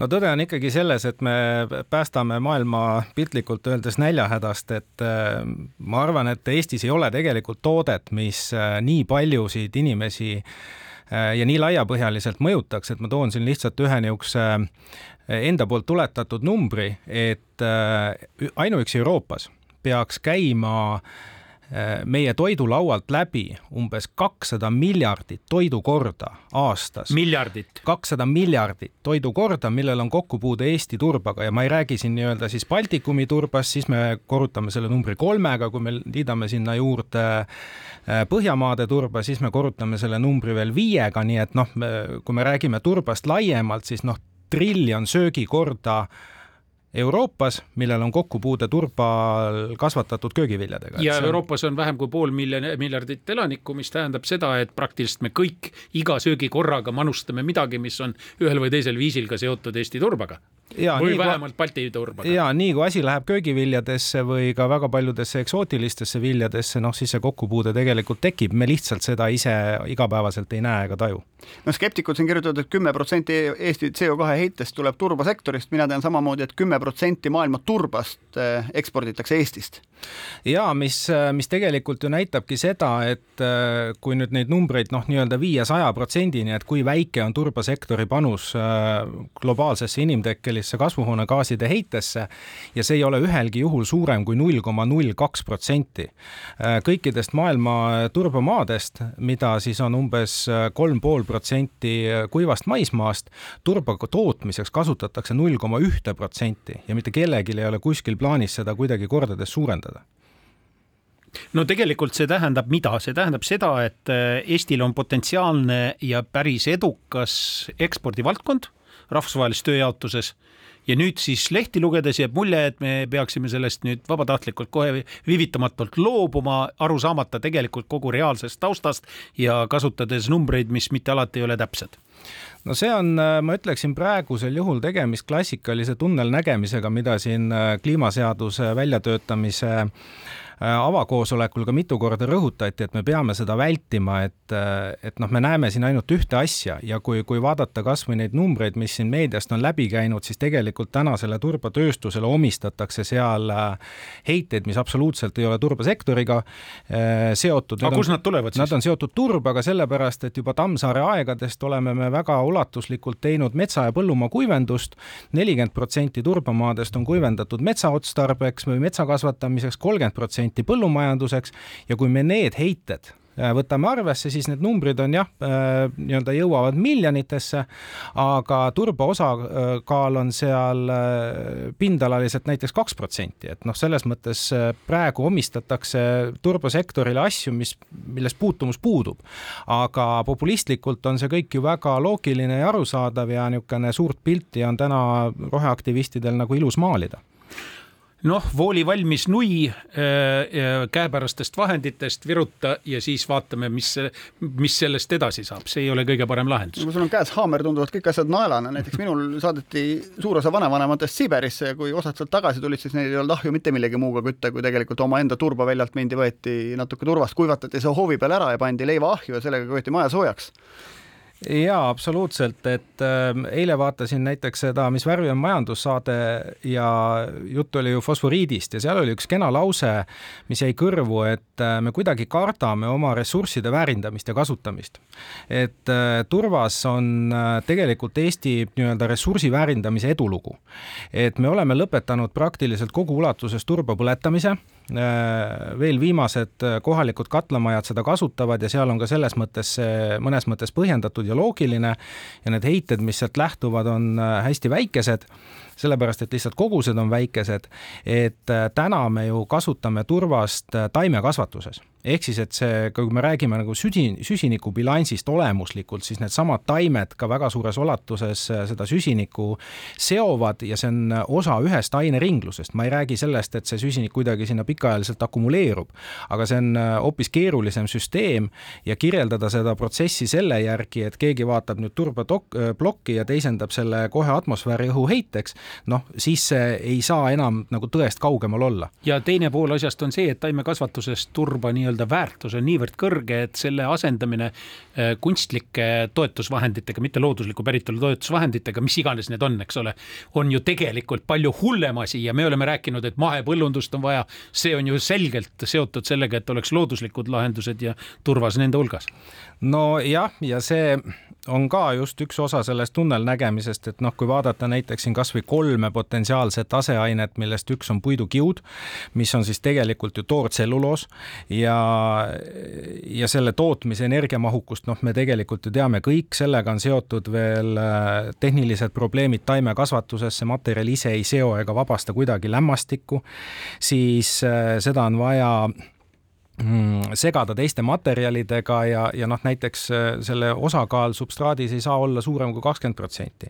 no tõde on ikkagi selles, et me päästame maailma piltlikult öeldes näljahädast, et äh, ma arvan, et Eestis ei ole tegelikult toodet, mis äh, nii paljusid inimesi äh, ja nii laiapõhjaliselt mõjutaks, et ma toon siin lihtsalt ühe niisuguse enda poolt tuletatud numbri, et ainuüksi Euroopas peaks käima äh, meie toidulaualt läbi umbes kakssada miljardit toidukorda aastas. miljardit? kakssada miljardit toidukorda, millel on kokkupuude Eesti turbaga ja ma ei räägi siin nii-öelda siis Baltikumi turbast, siis me korrutame selle numbri kolmega, kui me liidame sinna juurde äh, Põhjamaade turba, siis me korrutame selle numbri veel viiega, nii et noh, kui me räägime turbast laiemalt, siis noh, triljon söögikorda äh, Euroopas, millel on kokkupuude turbal kasvatatud köögiviljadega. ja on... Euroopas on vähem kui pool miljon, miljardit elanikku, mis tähendab seda, et praktiliselt me kõik iga söögikorraga manustame midagi, mis on ühel või teisel viisil ka seotud Eesti turbaga ja, või vähemalt Balti turbaga. ja nii kui asi läheb köögiviljadesse või ka väga paljudesse eksootilistesse viljadesse, noh siis see kokkupuude tegelikult tekib, me lihtsalt seda ise igapäevaselt ei näe ega taju. no skeptikud siin kirjutavad et, et kümme protsenti Eesti CO2 heitest tuleb turbasektorist, mina tean samamoodi et, et kümme protsenti maailma turbast eh, eksporditakse Eestist. ja mis, mis tegelikult ju näitabki seda, et eh, kui nüüd neid numbreid noh, nii-öelda viia saja protsendini, et kui väike on turbasektori panus eh, globaalsesse inimtekkelisse atmosfäärisse kasvuhoonegaaside heitesse ja see ei ole ühelgi juhul suurem kui null koma null kaks protsenti. kõikidest maailma turbamaadest, mida siis on umbes kolm pool protsenti kuivast maismaast, turba tootmiseks kasutatakse null koma ühte protsenti ja mitte kellelgi ei ole kuskil plaanis seda kuidagi kordades suurendada no tegelikult see tähendab mida, see tähendab seda, et Eestil on potentsiaalne ja päris edukas ekspordivaldkond rahvusvahelises tööjaotuses. Ja nüüd siis lehti lugedes jääb mulje, et me peaksime sellest nüüd vabatahtlikult kohe viivitamatult loobuma, aru saamata tegelikult kogu reaalsest taustast ja kasutades numbreid, mis mitte alati ei ole täpsed. No see on, ma ütleksin praegusel juhul tegemist klassikalise tunnelnägemisega, mida siin kliimaseaduse väljatöötamise Äh, avakoosolekul ka mitu korda rõhutati, et me peame seda vältima, et, äh, et noh, me näeme siin ainult ühte asja ja kui, kui vaadata kas või neid numbreid, mis siin meediast on läbi käinud, siis tegelikult tänasele turbatööstusele omistatakse seal äh, heiteid, mis absoluutselt ei ole turbasektoriga seotud. aga kust nad tulevad siis? Nad on seotud turbaga sellepärast, et juba Tammsaare aegadest oleme me väga ulatuslikult teinud metsa- ja põllumaa kuivendust, nelikümmend protsenti turbamaadest on kuivendatud metsaotstarbeks või metsa kasvatamiseks, kolmkümmend protsenti protsenti põllumajanduseks. Ja kui me need heited äh, võtame arvesse, siis need numbrid on jah, äh, nii-öelda jõuavad miljonitesse, aga turba osakaal on seal äh, pindalaliselt näiteks kaks protsenti, et noh, selles mõttes praegu omistatakse turbasektorile asju, mis, millest puutumus puudub. aga populistlikult on see kõik ju väga loogiline ja arusaadav ja niisugune suurt pilti on täna roheaktivistidel nagu ilus maalida noh, vooli valmis nui äh, käepärastest vahenditest viruta ja siis vaatame, mis, mis sellest edasi saab, see ei ole kõige parem lahendus. kui sul on käes haamer, tunduvad kõik asjad naelana, näiteks minul saadeti suur osa vanavanematest Siberisse ja kui osad sealt tagasi tulid, siis neil ei olnud ahju mitte millegi muuga kütta, kui tegelikult omaenda turba väljalt mindi, võeti natuke turvast, kuivatati see hoovi peal ära ja pandi leiva ahju ja sellega köeti maja soojaks jaa, absoluutselt, et äh, eile vaatasin näiteks seda, mis värvi on majandussaade ja jutt oli ju fosforiidist ja seal oli üks kena lause, mis jäi kõrvu, et äh, me kuidagi kardame oma ressursside väärindamist ja kasutamist. et äh, turvas on äh, tegelikult Eesti nii-öelda ressursi väärindamise edulugu. et me oleme lõpetanud praktiliselt kogu ulatuses turba põletamise veel viimased kohalikud katlamajad seda kasutavad ja seal on ka selles mõttes see mõnes mõttes põhjendatud ja loogiline. Ja need heited, mis sealt lähtuvad, on äh, hästi väikesed sellepärast et lihtsalt kogused on väikesed, et äh, täna me ju kasutame turvast äh, taimekasvatuses. ehk siis, et see, kui me räägime nagu süsi, süsinikubilansist olemuslikult, siis needsamad taimed ka väga suures ulatuses äh, seda süsinikku seovad ja see on osa ühest aineringlusest. ma ei räägi sellest, et see süsinik kuidagi sinna pikaajaliselt akumuleerub, aga see on hoopis keerulisem süsteem ja kirjeldada seda protsessi selle järgi, et keegi vaatab nüüd turbaplokki ja teisendab selle kohe atmosfääri õhuheiteks, noh, siis see ei saa enam nagu tõest kaugemal olla. ja teine pool asjast on see, et taimekasvatuses turba nii-öelda väärtus on niivõrd kõrge, et selle asendamine äh, kunstlike toetusvahenditega, mitte loodusliku päritolu toetusvahenditega, mis iganes need on, eks ole, on ju tegelikult palju hullem asi ja me oleme rääkinud, et mahepõllundust on vaja. see on ju selgelt seotud sellega, et oleks looduslikud lahendused ja turvas nende hulgas. nojah, ja see on ka just üks osa sellest tunnelnägemisest, et noh, kui vaadata näiteks siin kasvõi kolme potentsiaalset aseainet, millest üks on puidukiud, mis on siis tegelikult ju toortselluloos ja, ja selle tootmise energiamahukust, noh, me tegelikult ju teame kõik, sellega on seotud veel äh, tehnilised probleemid taimekasvatuses, see materjal ise ei seo ega vabasta kuidagi lämmastikku, siis äh, seda on vaja segada teiste materjalidega ja, ja noh, näiteks äh, selle osakaal substraadis ei saa olla suurem kui kakskümmend protsenti.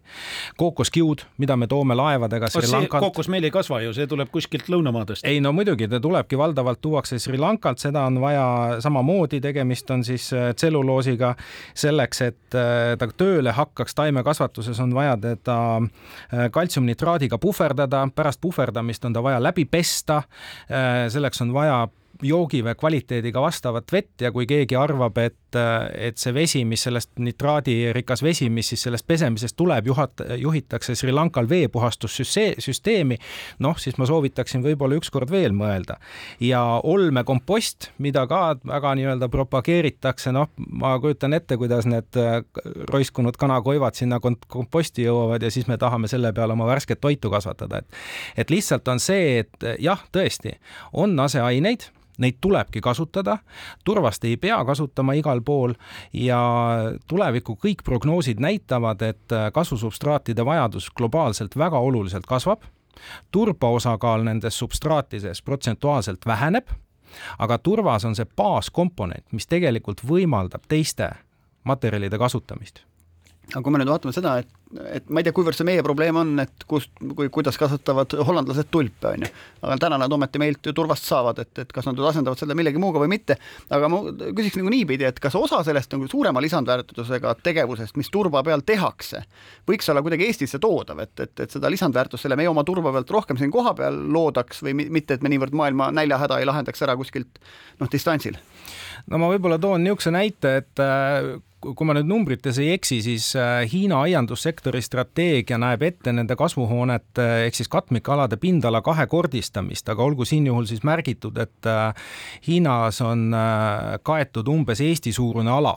kookoskiud, mida me toome laevadega Sri Lankalt. kookos meil ei kasva ju, see tuleb kuskilt lõunamaadest. ei no muidugi, ta tulebki valdavalt tuuakse Sri Lankalt, seda on vaja samamoodi, tegemist on siis äh, tselluloosiga. selleks, et äh, ta tööle hakkaks taimekasvatuses, on vaja teda kaltsiumnitraadiga puhverdada, pärast puhverdamist on ta vaja läbi pesta. selleks on vaja joogivee kvaliteediga vastavat vett ja kui keegi arvab, et, et see vesi, mis sellest nitraadirikas vesi, mis siis sellest pesemisest tuleb, juhat-, juhitakse Sri Lankal veepuhastussüsteemi, noh, siis ma soovitaksin võib-olla ükskord veel mõelda. ja olmekompost, mida ka väga nii-öelda propageeritakse, noh, ma kujutan ette, kuidas need roiskunud kanakoivad sinna komposti jõuavad ja siis me tahame selle peale oma värsket toitu kasvatada, et et lihtsalt on see, et jah, tõesti, on aseaineid neid tulebki kasutada, turvast ei pea kasutama igal pool ja tuleviku kõik prognoosid näitavad, et kasvusubstraatide vajadus globaalselt väga oluliselt kasvab, turba osakaal nendes substraatides protsentuaalselt väheneb, aga turvas on see baaskomponent, mis tegelikult võimaldab teiste materjalide kasutamist aga kui me nüüd vaatame seda, et, et ma ei tea, kuivõrd see meie probleem on, et kust, kui, kuidas kasvatavad hollandlased tulpe, on ju. aga täna nad ometi meilt ju turvast saavad, et, et kas nad nüüd asendavad selle millegi muuga või mitte. aga ma küsiks nagu niipidi, et kas osa sellest nagu suurema lisandväärtusega tegevusest, mis turba peal tehakse, võiks olla kuidagi Eestisse toodav, et, et, et seda lisandväärtust selle meie oma turba pealt rohkem siin kohapeal loodaks või mitte, et me niivõrd maailma näljahäda ei lahendaks ära kuskilt noh, distantsil? no ma võib-olla toon niisuguse näite, et äh, kui ma nüüd numbrites ei eksi, siis äh, Hiina aiandussektori strateegia näeb ette nende kasvuhoonete ehk siis katmikalade pindala kahekordistamist, aga olgu siin juhul siis märgitud, et äh, Hiinas on äh, kaetud umbes Eesti-suurune ala.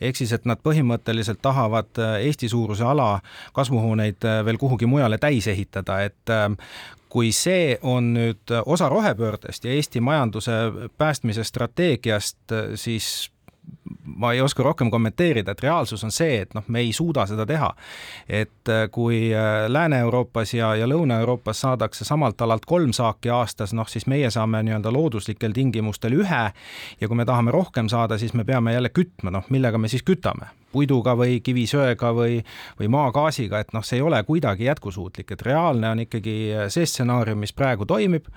Ehk siis, et nad põhimõtteliselt tahavad Eesti suuruse ala kasvuhooneid veel kuhugi mujale täis ehitada, et kui see on nüüd osa rohepöördest ja Eesti majanduse päästmise strateegiast, siis ma ei oska rohkem kommenteerida, et reaalsus on see, et noh, me ei suuda seda teha. et äh, kui äh, Lääne-Euroopas ja, ja Lõuna-Euroopas saadakse samalt alalt kolm saaki aastas, noh siis meie saame nii-öelda looduslikel tingimustel ühe ja kui me tahame rohkem saada, siis me peame jälle kütma, noh millega me siis kütame puiduga või kivisöega või, või maagaasiga, et noh, see ei ole kuidagi jätkusuutlik, et reaalne on ikkagi see stsenaarium, mis praegu toimib,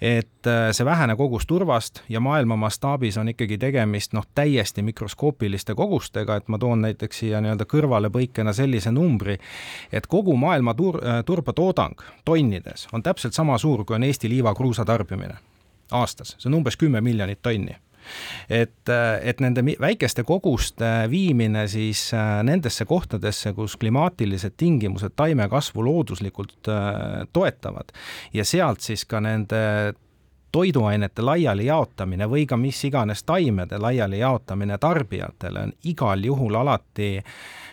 et äh, see vähene kogus turvast ja maailma mastaabis on ikkagi tegemist noh, täiesti mikroskoopiliste kogustega, et ma toon näiteks siia nii-öelda kõrvalepõikena sellise numbri, et kogu maailma tur-, äh, turbatoodang tonnides on täpselt sama suur, kui on Eesti liivakruusa tarbimine aastas, see on umbes kümme miljonit tonni et, et nende väikeste koguste viimine siis äh, nendesse kohtadesse, kus klimaatilised tingimused taimekasvu looduslikult äh, toetavad. Ja sealt siis ka nende toiduainete laiali jaotamine või ka mis iganes taimede laiali jaotamine tarbijatele on igal juhul alati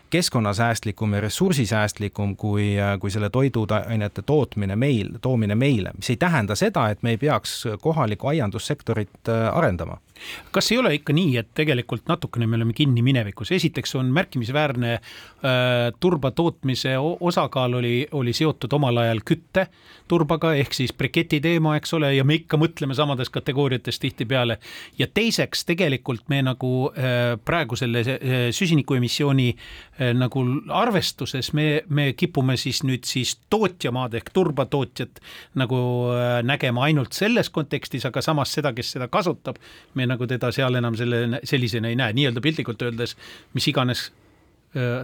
keskkonnasäästlikum ja ressursisäästlikum kui, kui selle toiduainete tootmine meil, toomine meile, mis ei tähenda seda, et me ei peaks kohalikku aiandussektorit äh, arendama kas ei ole ikka nii, et tegelikult natukene me oleme kinni minevikus, esiteks on märkimisväärne äh, turba tootmise osakaal oli, oli seotud omal ajal kütte turbaga ehk siis briketi teema, eks ole, ja me ikka mõtleme samades kategooriates tihtipeale. ja teiseks tegelikult me nagu äh, praegu selle äh, süsinikuemissiooni äh, nagu arvestuses me, me kipume siis nüüd siis tootjamaad ehk turbatootjat nagu äh, nägema ainult selles kontekstis, aga samas seda, kes seda kasutab, me me nagu teda seal enam selle, sellisena ei näe, nii-öelda piltlikult öeldes mis iganes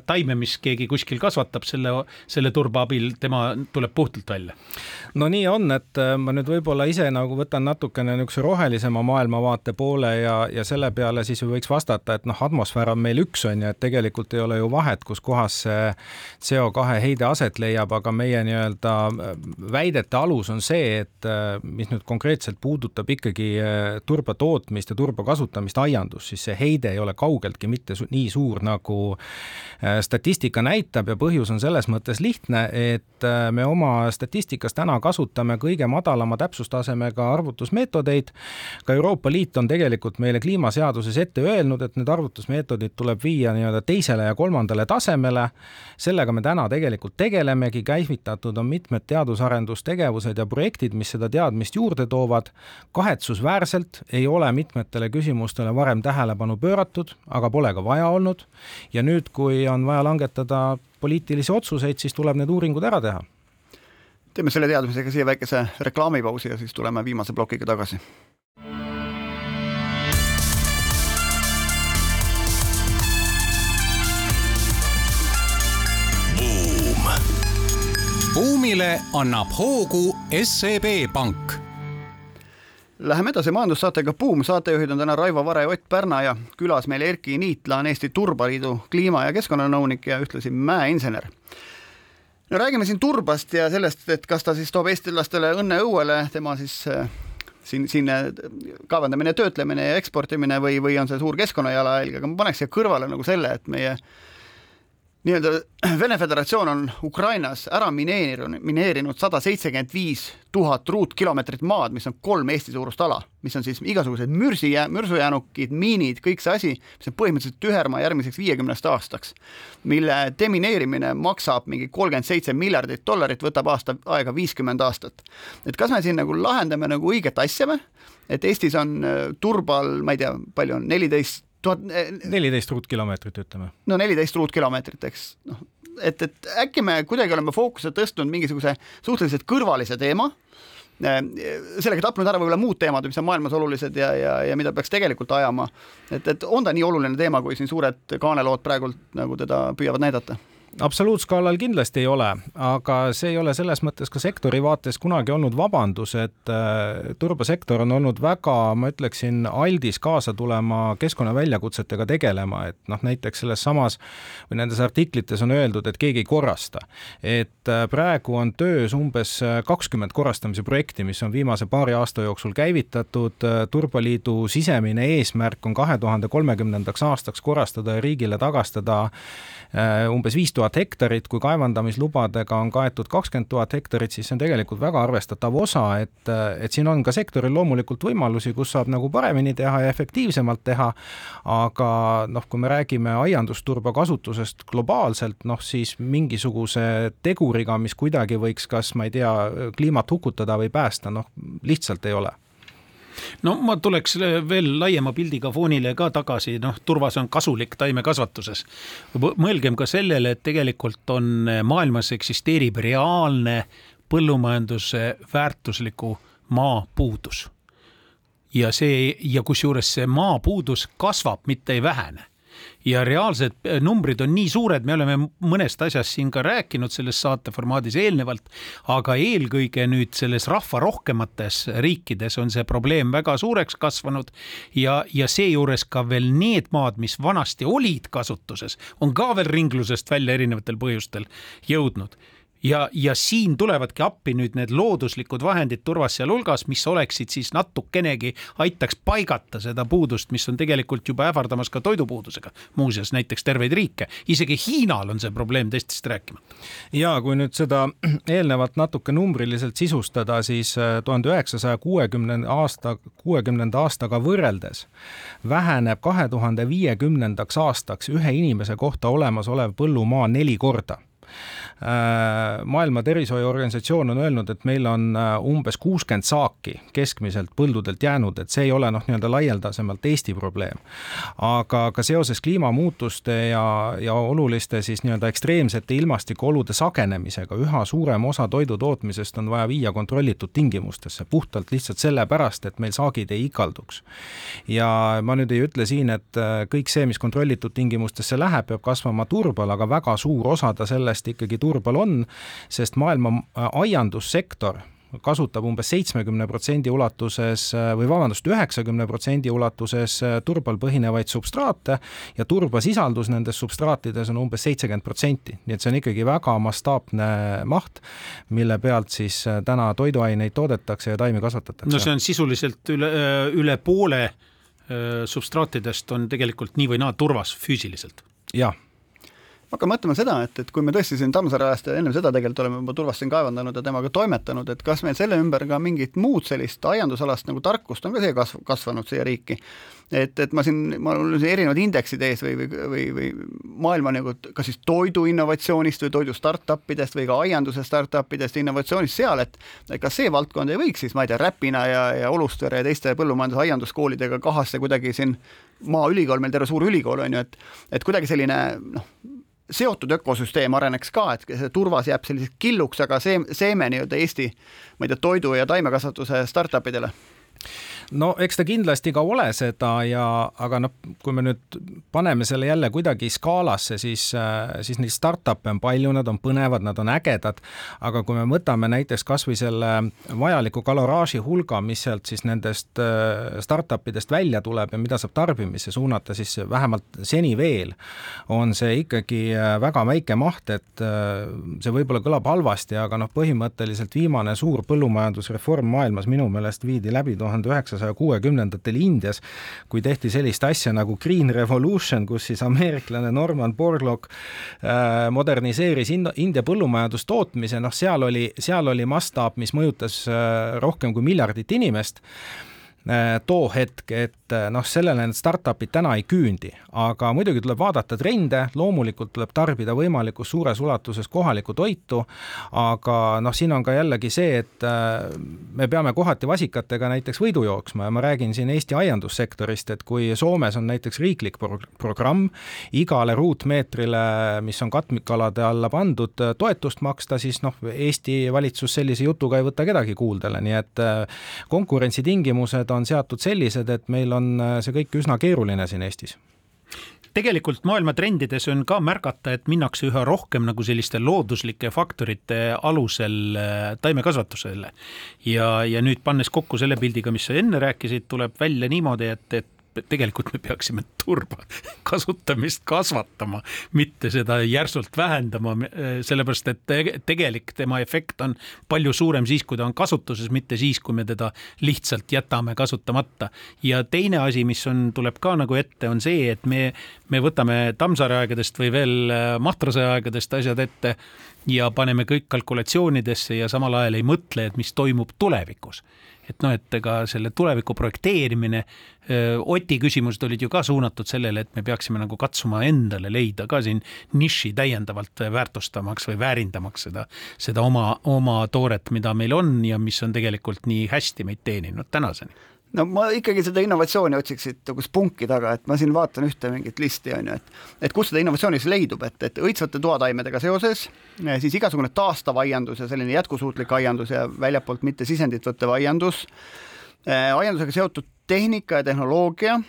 taime, mis keegi kuskil kasvatab, selle, selle turba abil, tema tuleb puhtalt välja. no nii on, et ma nüüd võib-olla ise nagu võtan natukene niisuguse rohelisema maailmavaate poole ja, ja selle peale siis võiks vastata, et noh, atmosfäär on meil üks, on ju, et tegelikult ei ole ju vahet, kus kohas see CO2 heide aset leiab, aga meie nii-öelda väidete alus on see, et mis nüüd konkreetselt puudutab ikkagi turba tootmist ja turba kasutamist aiandus, siis see heide ei ole kaugeltki mitte nii suur, nagu Äh, statistika näitab ja põhjus on selles mõttes lihtne, et äh, me oma statistikas täna kasutame kõige madalama täpsustasemega arvutusmeetodeid. ka Euroopa Liit on tegelikult meile kliimaseaduses ette öelnud, et need arvutusmeetodid tuleb viia nii-öelda teisele ja kolmandale tasemele. sellega me täna tegelikult tegelemegi, käivitatud on mitmed teadus-arendustegevused ja projektid, mis seda teadmist juurde toovad. kahetsusväärselt ei ole mitmetele küsimustele varem tähelepanu pööratud, aga pole ka vaja olnud ja nüüd, kui kui on vaja langetada poliitilisi otsuseid, siis tuleb need uuringud ära teha. teeme selle teadmisega siia väikese reklaamipausi ja siis tuleme viimase plokiga tagasi. buumile annab hoogu SEB Pank Läheme edasi majandussaatega Buum, saatejuhid on täna Raivo Vare ja Ott Pärna ja külas meil Erki Niitla on Eesti Turbaliidu kliima- ja keskkonnanõunik ja ühtlasi mäeinsener. no räägime siin turbast ja sellest, et kas ta siis toob eestlastele õnne õuele, tema siis äh, siin, siin äh, kaevandamine, töötlemine ja eksportimine või, või on see suur keskkonnajalajälg, aga ma paneks siia kõrvale nagu selle, et meie nii-öelda (clears throat) Vene Föderatsioon on Ukrainas ära mineerinud, mineerinud sada seitsekümmend viis tuhat ruutkilomeetrit maad, mis on kolm Eesti suurust ala, mis on siis igasugused mürsi, mürsujäänukid, miinid, kõik see asi, mis on põhimõtteliselt tühermaa järgmiseks viiekümnest aastaks, mille demineerimine maksab mingi kolmkümmend seitse miljardit dollarit, võtab aasta aega viiskümmend aastat. et kas me siin nagu lahendame nagu õiget asja või? et Eestis on äh, turbal, ma ei tea, palju on, neliteist tuhat neliteist ruutkilomeetrit, ütleme. no neliteist ruutkilomeetrit, eks, noh, et, et äkki me kuidagi oleme fookuse tõstnud mingisuguse suhteliselt kõrvalise teema, sellega tapnud ära võib-olla muud teemad, mis on maailmas olulised ja, ja, ja mida peaks tegelikult ajama. et, et on ta nii oluline teema, kui siin suured kaanelood praegult nagu teda püüavad näidata absoluutskaalal kindlasti ei ole, aga see ei ole selles mõttes ka sektori vaates kunagi olnud vabandus, et äh, turbasektor on olnud väga, ma ütleksin, aldis kaasa tulema keskkonnaväljakutsetega tegelema, et noh, näiteks selles samas või nendes artiklites on öeldud, et keegi ei korrasta. et äh, praegu on töös umbes kakskümmend korrastamise projekti, mis on viimase paari aasta jooksul käivitatud, Turbaliidu sisemine eesmärk on kahe tuhande kolmekümnendaks aastaks korrastada ja riigile tagastada Äh, umbes viis tuhat hektarit, kui kaevandamislubadega on kaetud kakskümmend tuhat hektarit, siis see on tegelikult väga arvestatav osa, et, et siin on ka sektoril loomulikult võimalusi, kus saab nagu paremini teha ja efektiivsemalt teha, aga noh, kui me räägime aiandusturba kasutusest globaalselt, noh siis mingisuguse teguriga, mis kuidagi võiks kas, ma ei tea, kliimat hukutada või päästa, noh lihtsalt ei ole no ma tuleks veel laiema pildiga foonile ka tagasi, noh, turvas on kasulik taimekasvatuses. mõelgem ka sellele, et tegelikult on maailmas eksisteerib reaalne põllumajanduse väärtusliku maa puudus. ja see ja kusjuures see maapuudus kasvab, mitte ei vähene ja reaalsed äh, numbrid on nii suured, me oleme mõnest asjast siin ka rääkinud selles saate formaadis eelnevalt, aga eelkõige nüüd selles rahva rohkemates riikides on see probleem väga suureks kasvanud ja, ja seejuures ka veel need maad, mis vanasti olid kasutuses, on ka veel ringlusest välja erinevatel põhjustel jõudnud ja, ja siin tulevadki appi nüüd need looduslikud vahendid turvas sealhulgas, mis oleksid siis natukenegi, aitaks paigata seda puudust, mis on tegelikult juba ähvardamas ka toidupuudusega. muuseas näiteks terveid riike, isegi Hiinal on see probleem teistest rääkimata. ja kui nüüd seda (clears throat) eelnevat natuke numbriliselt sisustada, siis äh, tuhande üheksasaja kuuekümnenda aasta, kuuekümnenda aastaga võrreldes väheneb kahe tuhande viiekümnendaks aastaks ühe inimese kohta olemasolev põllumaa neli korda maailma Tervishoiuorganisatsioon on öelnud, et meil on äh, umbes kuuskümmend saaki keskmiselt põldudelt jäänud, et see ei ole noh, nii-öelda laialdasemalt Eesti probleem. aga ka seoses kliimamuutuste ja, ja oluliste siis nii-öelda ekstreemsete ilmastikuolude sagenemisega üha suurem osa toidu tootmisest on vaja viia kontrollitud tingimustesse, puhtalt lihtsalt sellepärast, et meil saagid ei ikalduks. ja ma nüüd ei ütle siin, et äh, kõik see, mis kontrollitud tingimustesse läheb, peab kasvama turbal, aga väga suur osa ta sellest ikkagi turbal Turbal on, sest maailma äh, aiandussektor kasutab umbes seitsmekümne protsendi ulatuses äh, või vabandust, üheksakümne protsendi ulatuses äh, turbal põhinevaid substraate ja turbasisaldus nendes substraatides on umbes seitsekümmend protsenti, nii et see on ikkagi väga mastaapne maht, mille pealt siis täna toiduaineid toodetakse ja taimi kasvatatakse. no see on sisuliselt üle, üle poole substraatidest on tegelikult nii või naa turvas füüsiliselt. jah ma hakkan mõtlema seda, et, et kui me tõesti siin Tammsaare ajast ja ennem seda tegelikult oleme juba turvast siin kaevandanud ja temaga toimetanud, et kas meil selle ümber ka mingit muud sellist aiandusalast nagu tarkust on ka siia kasv-, kasvanud siia riiki. et, et ma siin, mul on siin erinevad indeksid ees või, või, või, või maailma nagu kas siis toidu innovatsioonist või toidu startup idest või ka aianduse startup idest innovatsioonist seal, et kas see valdkond ei võiks siis, ma ei tea, Räpina ja, ja Olustvere ja teiste põllumajandus- aianduskoolidega kahasse kuidagi siin maaülikool, meil terve suur ülikool on ju, et et kuidagi selline noh, seotud ökosüsteem areneks ka, et see turvas jääb selliseks killuks, aga see seeme nii-öelda Eesti, ma ei tea, toidu ja taimekasvatuse startup idele no eks ta kindlasti ka ole seda ja, aga noh, kui me nüüd paneme selle jälle kuidagi skaalasse, siis, äh, siis neid startup'e on palju, nad on põnevad, nad on ägedad, aga kui me võtame näiteks kasvõi selle vajaliku kaloraaži hulga, mis sealt siis nendest äh, startup idest välja tuleb ja mida saab tarbimisse suunata, siis vähemalt seni veel on see ikkagi äh, väga väike maht, et see võib-olla kõlab halvasti, aga noh, põhimõtteliselt viimane suur põllumajandusreform maailmas minu meelest viidi läbi tuhande üheksasaja üheksasaja kuuekümnendatel Indias, kui tehti sellist asja nagu Green Revolution, kus siis ameeriklane Norman Borlaug äh, moderniseeris India põllumajandustootmise, noh, seal oli, seal oli mastaap, mis mõjutas äh, rohkem kui miljardit inimest too hetk, et noh, sellele need startup'id täna ei küündi, aga muidugi tuleb vaadata trende, loomulikult tuleb tarbida võimalikult suures ulatuses kohalikku toitu, aga noh, siin on ka jällegi see, et äh, me peame kohati vasikatega näiteks võidu jooksma ja ma räägin siin Eesti aiandussektorist, et kui Soomes on näiteks riiklik pro programm igale ruutmeetrile, mis on katmikalade alla pandud, toetust maksta, siis noh, Eesti valitsus sellise jutuga ei võta kedagi kuuldele, nii et äh, konkurentsitingimused on seatud sellised, et meil on see kõik üsna keeruline siin Eestis tegelikult maailma trendides on ka märgata, et minnakse üha rohkem nagu selliste looduslike faktorite alusel äh, taimekasvatusele. ja, ja nüüd pannes kokku selle pildiga, mis sa enne rääkisid, tuleb välja niimoodi, et, et tegelikult me peaksime turba (laughs) kasutamist kasvatama, mitte seda järsult vähendama, sellepärast et tegelik tema efekt on palju suurem siis, kui ta on kasutuses, mitte siis, kui me teda lihtsalt jätame kasutamata. ja teine asi, mis on, tuleb ka nagu ette, on see, et me, me võtame Tammsaare aegadest või veel Mahtrase aegadest asjad ette ja paneme kõik kalkulatsioonidesse ja samal ajal ei mõtle, et mis toimub tulevikus et noh, et ega selle tuleviku projekteerimine, Oti küsimused olid ju ka suunatud sellele, et me peaksime nagu katsuma endale leida ka siin niši täiendavalt väärtustamaks või väärindamaks seda, seda oma, oma tooret, mida meil on ja mis on tegelikult nii hästi meid teeninud tänaseni no ma ikkagi seda innovatsiooni otsiks siit nagu spunki taga, et ma siin vaatan ühte mingit listi, on ju, et et kus seda innovatsiooni siis leidub, et, et õitsvate toataimedega seoses, siis igasugune taastav aiandus ja selline jätkusuutlik aiandus ja väljapoolt mitte sisendit võttev aiandus, aiandusega seotud tehnika ja tehnoloogia,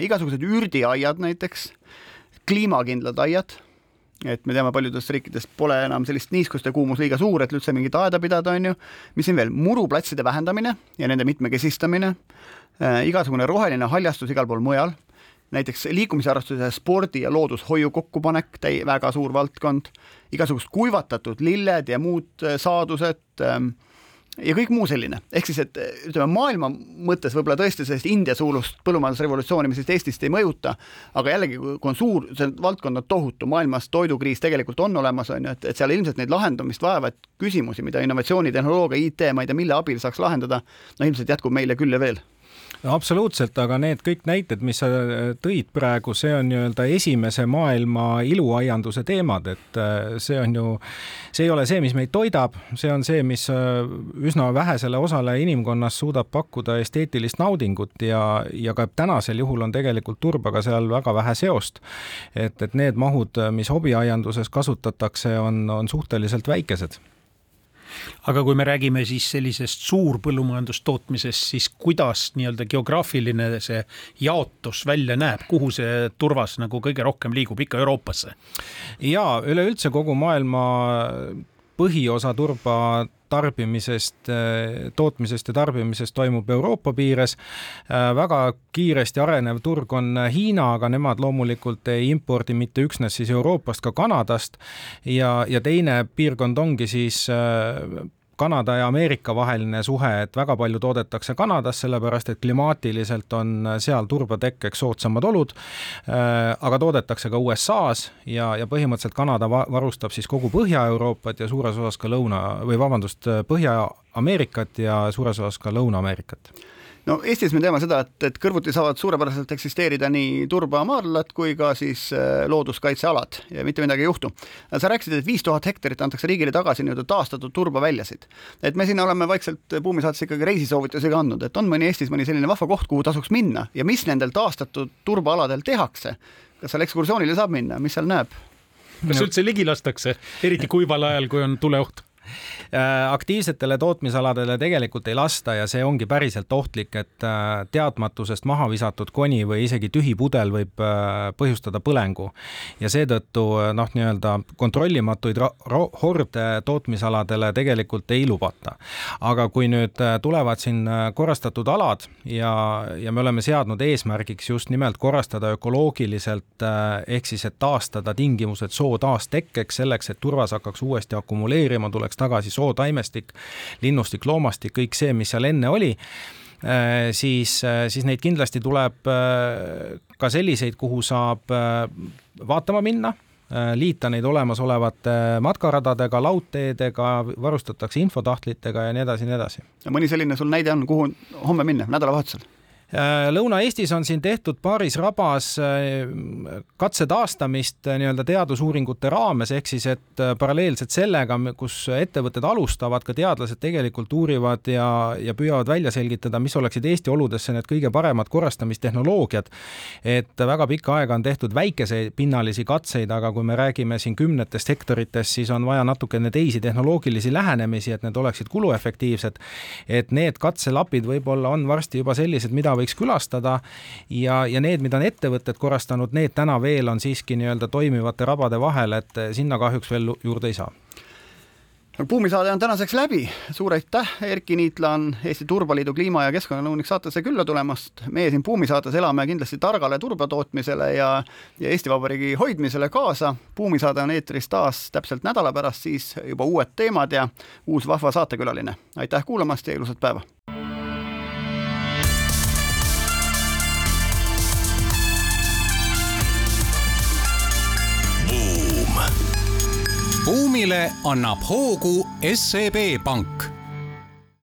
igasugused ürdiaiad näiteks, kliimakindlad aiad et me teame, paljudes riikides pole enam sellist niiskust ja kuumus liiga suur, et üldse mingit aeda pidada, on ju. mis siin veel, muruplatside vähendamine ja nende mitmekesistamine. Äh,, igasugune roheline haljastus igal pool mujal, näiteks liikumisharrastuse, spordi ja loodushoiu kokkupanek, täi-, väga suur valdkond, igasugused kuivatatud lilled ja muud äh, saadused äh,, ja kõik muu selline, ehk siis, et ütleme maailma mõttes võib-olla tõesti sellist India suulust põllumajandusrevolutsiooni, mis Eestist ei mõjuta, aga jällegi, kui on suur, see valdkond on tohutu, maailmas toidukriis tegelikult on olemas, on ju, et, et seal ilmselt neid lahendamist vajavaid küsimusi, mida innovatsioonitehnoloogia, IT, ma ei tea, mille abil saaks lahendada, no ilmselt jätkub meile küll ja veel absoluutselt, aga need kõik näited, mis sa äh, tõid praegu, see on nii-öelda esimese maailma iluaianduse teemad, et äh, see on ju, see ei ole see, mis meid toidab, see on see, mis äh, üsna vähesele osale inimkonnast suudab pakkuda esteetilist naudingut ja, ja ka tänasel juhul on tegelikult turbaga seal väga vähe seost. et, et need mahud, mis hobiaianduses kasutatakse, on, on suhteliselt väikesed aga kui me räägime siis sellisest suurpõllumajandustootmisest, siis kuidas nii-öelda geograafiline see jaotus välja näeb, kuhu see turvas nagu kõige rohkem liigub, ikka Euroopasse? ja üleüldse kogu maailma põhiosa turba tarbimisest, tootmisest ja tarbimisest toimub Euroopa piires. väga kiiresti arenev turg on Hiina, aga nemad loomulikult ei impordi mitte üksnes siis Euroopast, ka Kanadast. ja, ja teine piirkond ongi siis Kanada ja Ameerika vaheline suhe, et väga palju toodetakse Kanadas, sellepärast et klimaatiliselt on seal turbatekkeks soodsamad olud, äh, aga toodetakse ka USA-s ja, ja põhimõtteliselt Kanada varustab siis kogu Põhja-Euroopat ja suures osas ka Lõuna või vabandust, Põhja-Ameerikat ja suures osas ka Lõuna-Ameerikat no Eestis me teame seda, et, et kõrvuti saavad suurepäraselt eksisteerida nii turbamaardlad kui ka siis äh, looduskaitsealad ja mitte midagi ei juhtu. sa rääkisid, et viis tuhat hektarit antakse riigile tagasi nii-öelda taastatud turbaväljasid. et me siin oleme vaikselt Buumi saates ikkagi reisisoovitusi ka andnud, et on mõni Eestis mõni selline vahva koht, kuhu tasuks minna ja mis nendel taastatud turbaaladel tehakse. kas seal ekskursioonile saab minna, mis seal näeb? kas üldse ligi lastakse, eriti kuival ajal, kui on tuleoht? Äh, aktiivsetele tootmisaladele tegelikult ei lasta ja see ongi päriselt ohtlik, et äh, teadmatusest maha visatud koni või isegi tühi pudel võib äh, põhjustada põlengu. ja seetõttu noh, nii-öelda kontrollimatuid horde tootmisaladele tegelikult ei lubata. aga kui nüüd tulevad siin korrastatud alad ja, ja me oleme seadnud eesmärgiks just nimelt korrastada ökoloogiliselt ehk siis, et taastada tingimused soo taastekkeks, selleks et turvas hakkaks uuesti akumuleerima, tuleks tagasi sootaimestik, linnustik, loomastik, kõik see, mis seal enne oli äh, siis, äh, siis neid kindlasti tuleb äh, ka selliseid, kuhu saab vaatama minna, liita neid olemasolevate matkaradadega, laudteedega, varustatakse infotahtlitega ja nii edasi ja nii edasi. mõni selline sul näide on, kuhu homme minna, nädalavahetusel? Äh, Lõuna-Eestis on siin tehtud paaris rabas äh, katse taastamist äh, nii-öelda teadusuuringute raames, ehk siis et paralleelselt sellega, kus ettevõtted alustavad, ka teadlased tegelikult uurivad ja, ja püüavad välja selgitada, mis oleksid Eesti oludesse need kõige paremad korrastamistehnoloogiad. et väga pikka aega on tehtud väikesepinnalisi katseid, aga kui me räägime siin kümnetest hektaritest, siis on vaja natukene teisi tehnoloogilisi lähenemisi, et need oleksid kuluefektiivsed. et need katselapid võib-olla on varsti juba sellised, mida võiks külastada ja, ja need, mida on ettevõtted korrastanud, need täna veel on siiski nii-öelda toimivate rabade vahel, et sinna kahjuks veel juurde ei saa buumisaade on tänaseks läbi, suur aitäh, Erki Niitlan, Eesti Turbaliidu kliima- ja keskkonnanõunik saatesse külla tulemast. meie siin buumisaates elame kindlasti targale turbatootmisele ja, ja Eesti Vabariigi hoidmisele kaasa. buumisaade on eetris taas täpselt nädala pärast, siis juba uued teemad ja uus vahva saatekülaline. aitäh kuulamast ja ilusat päeva! Buumile annab hoogu SEB Pank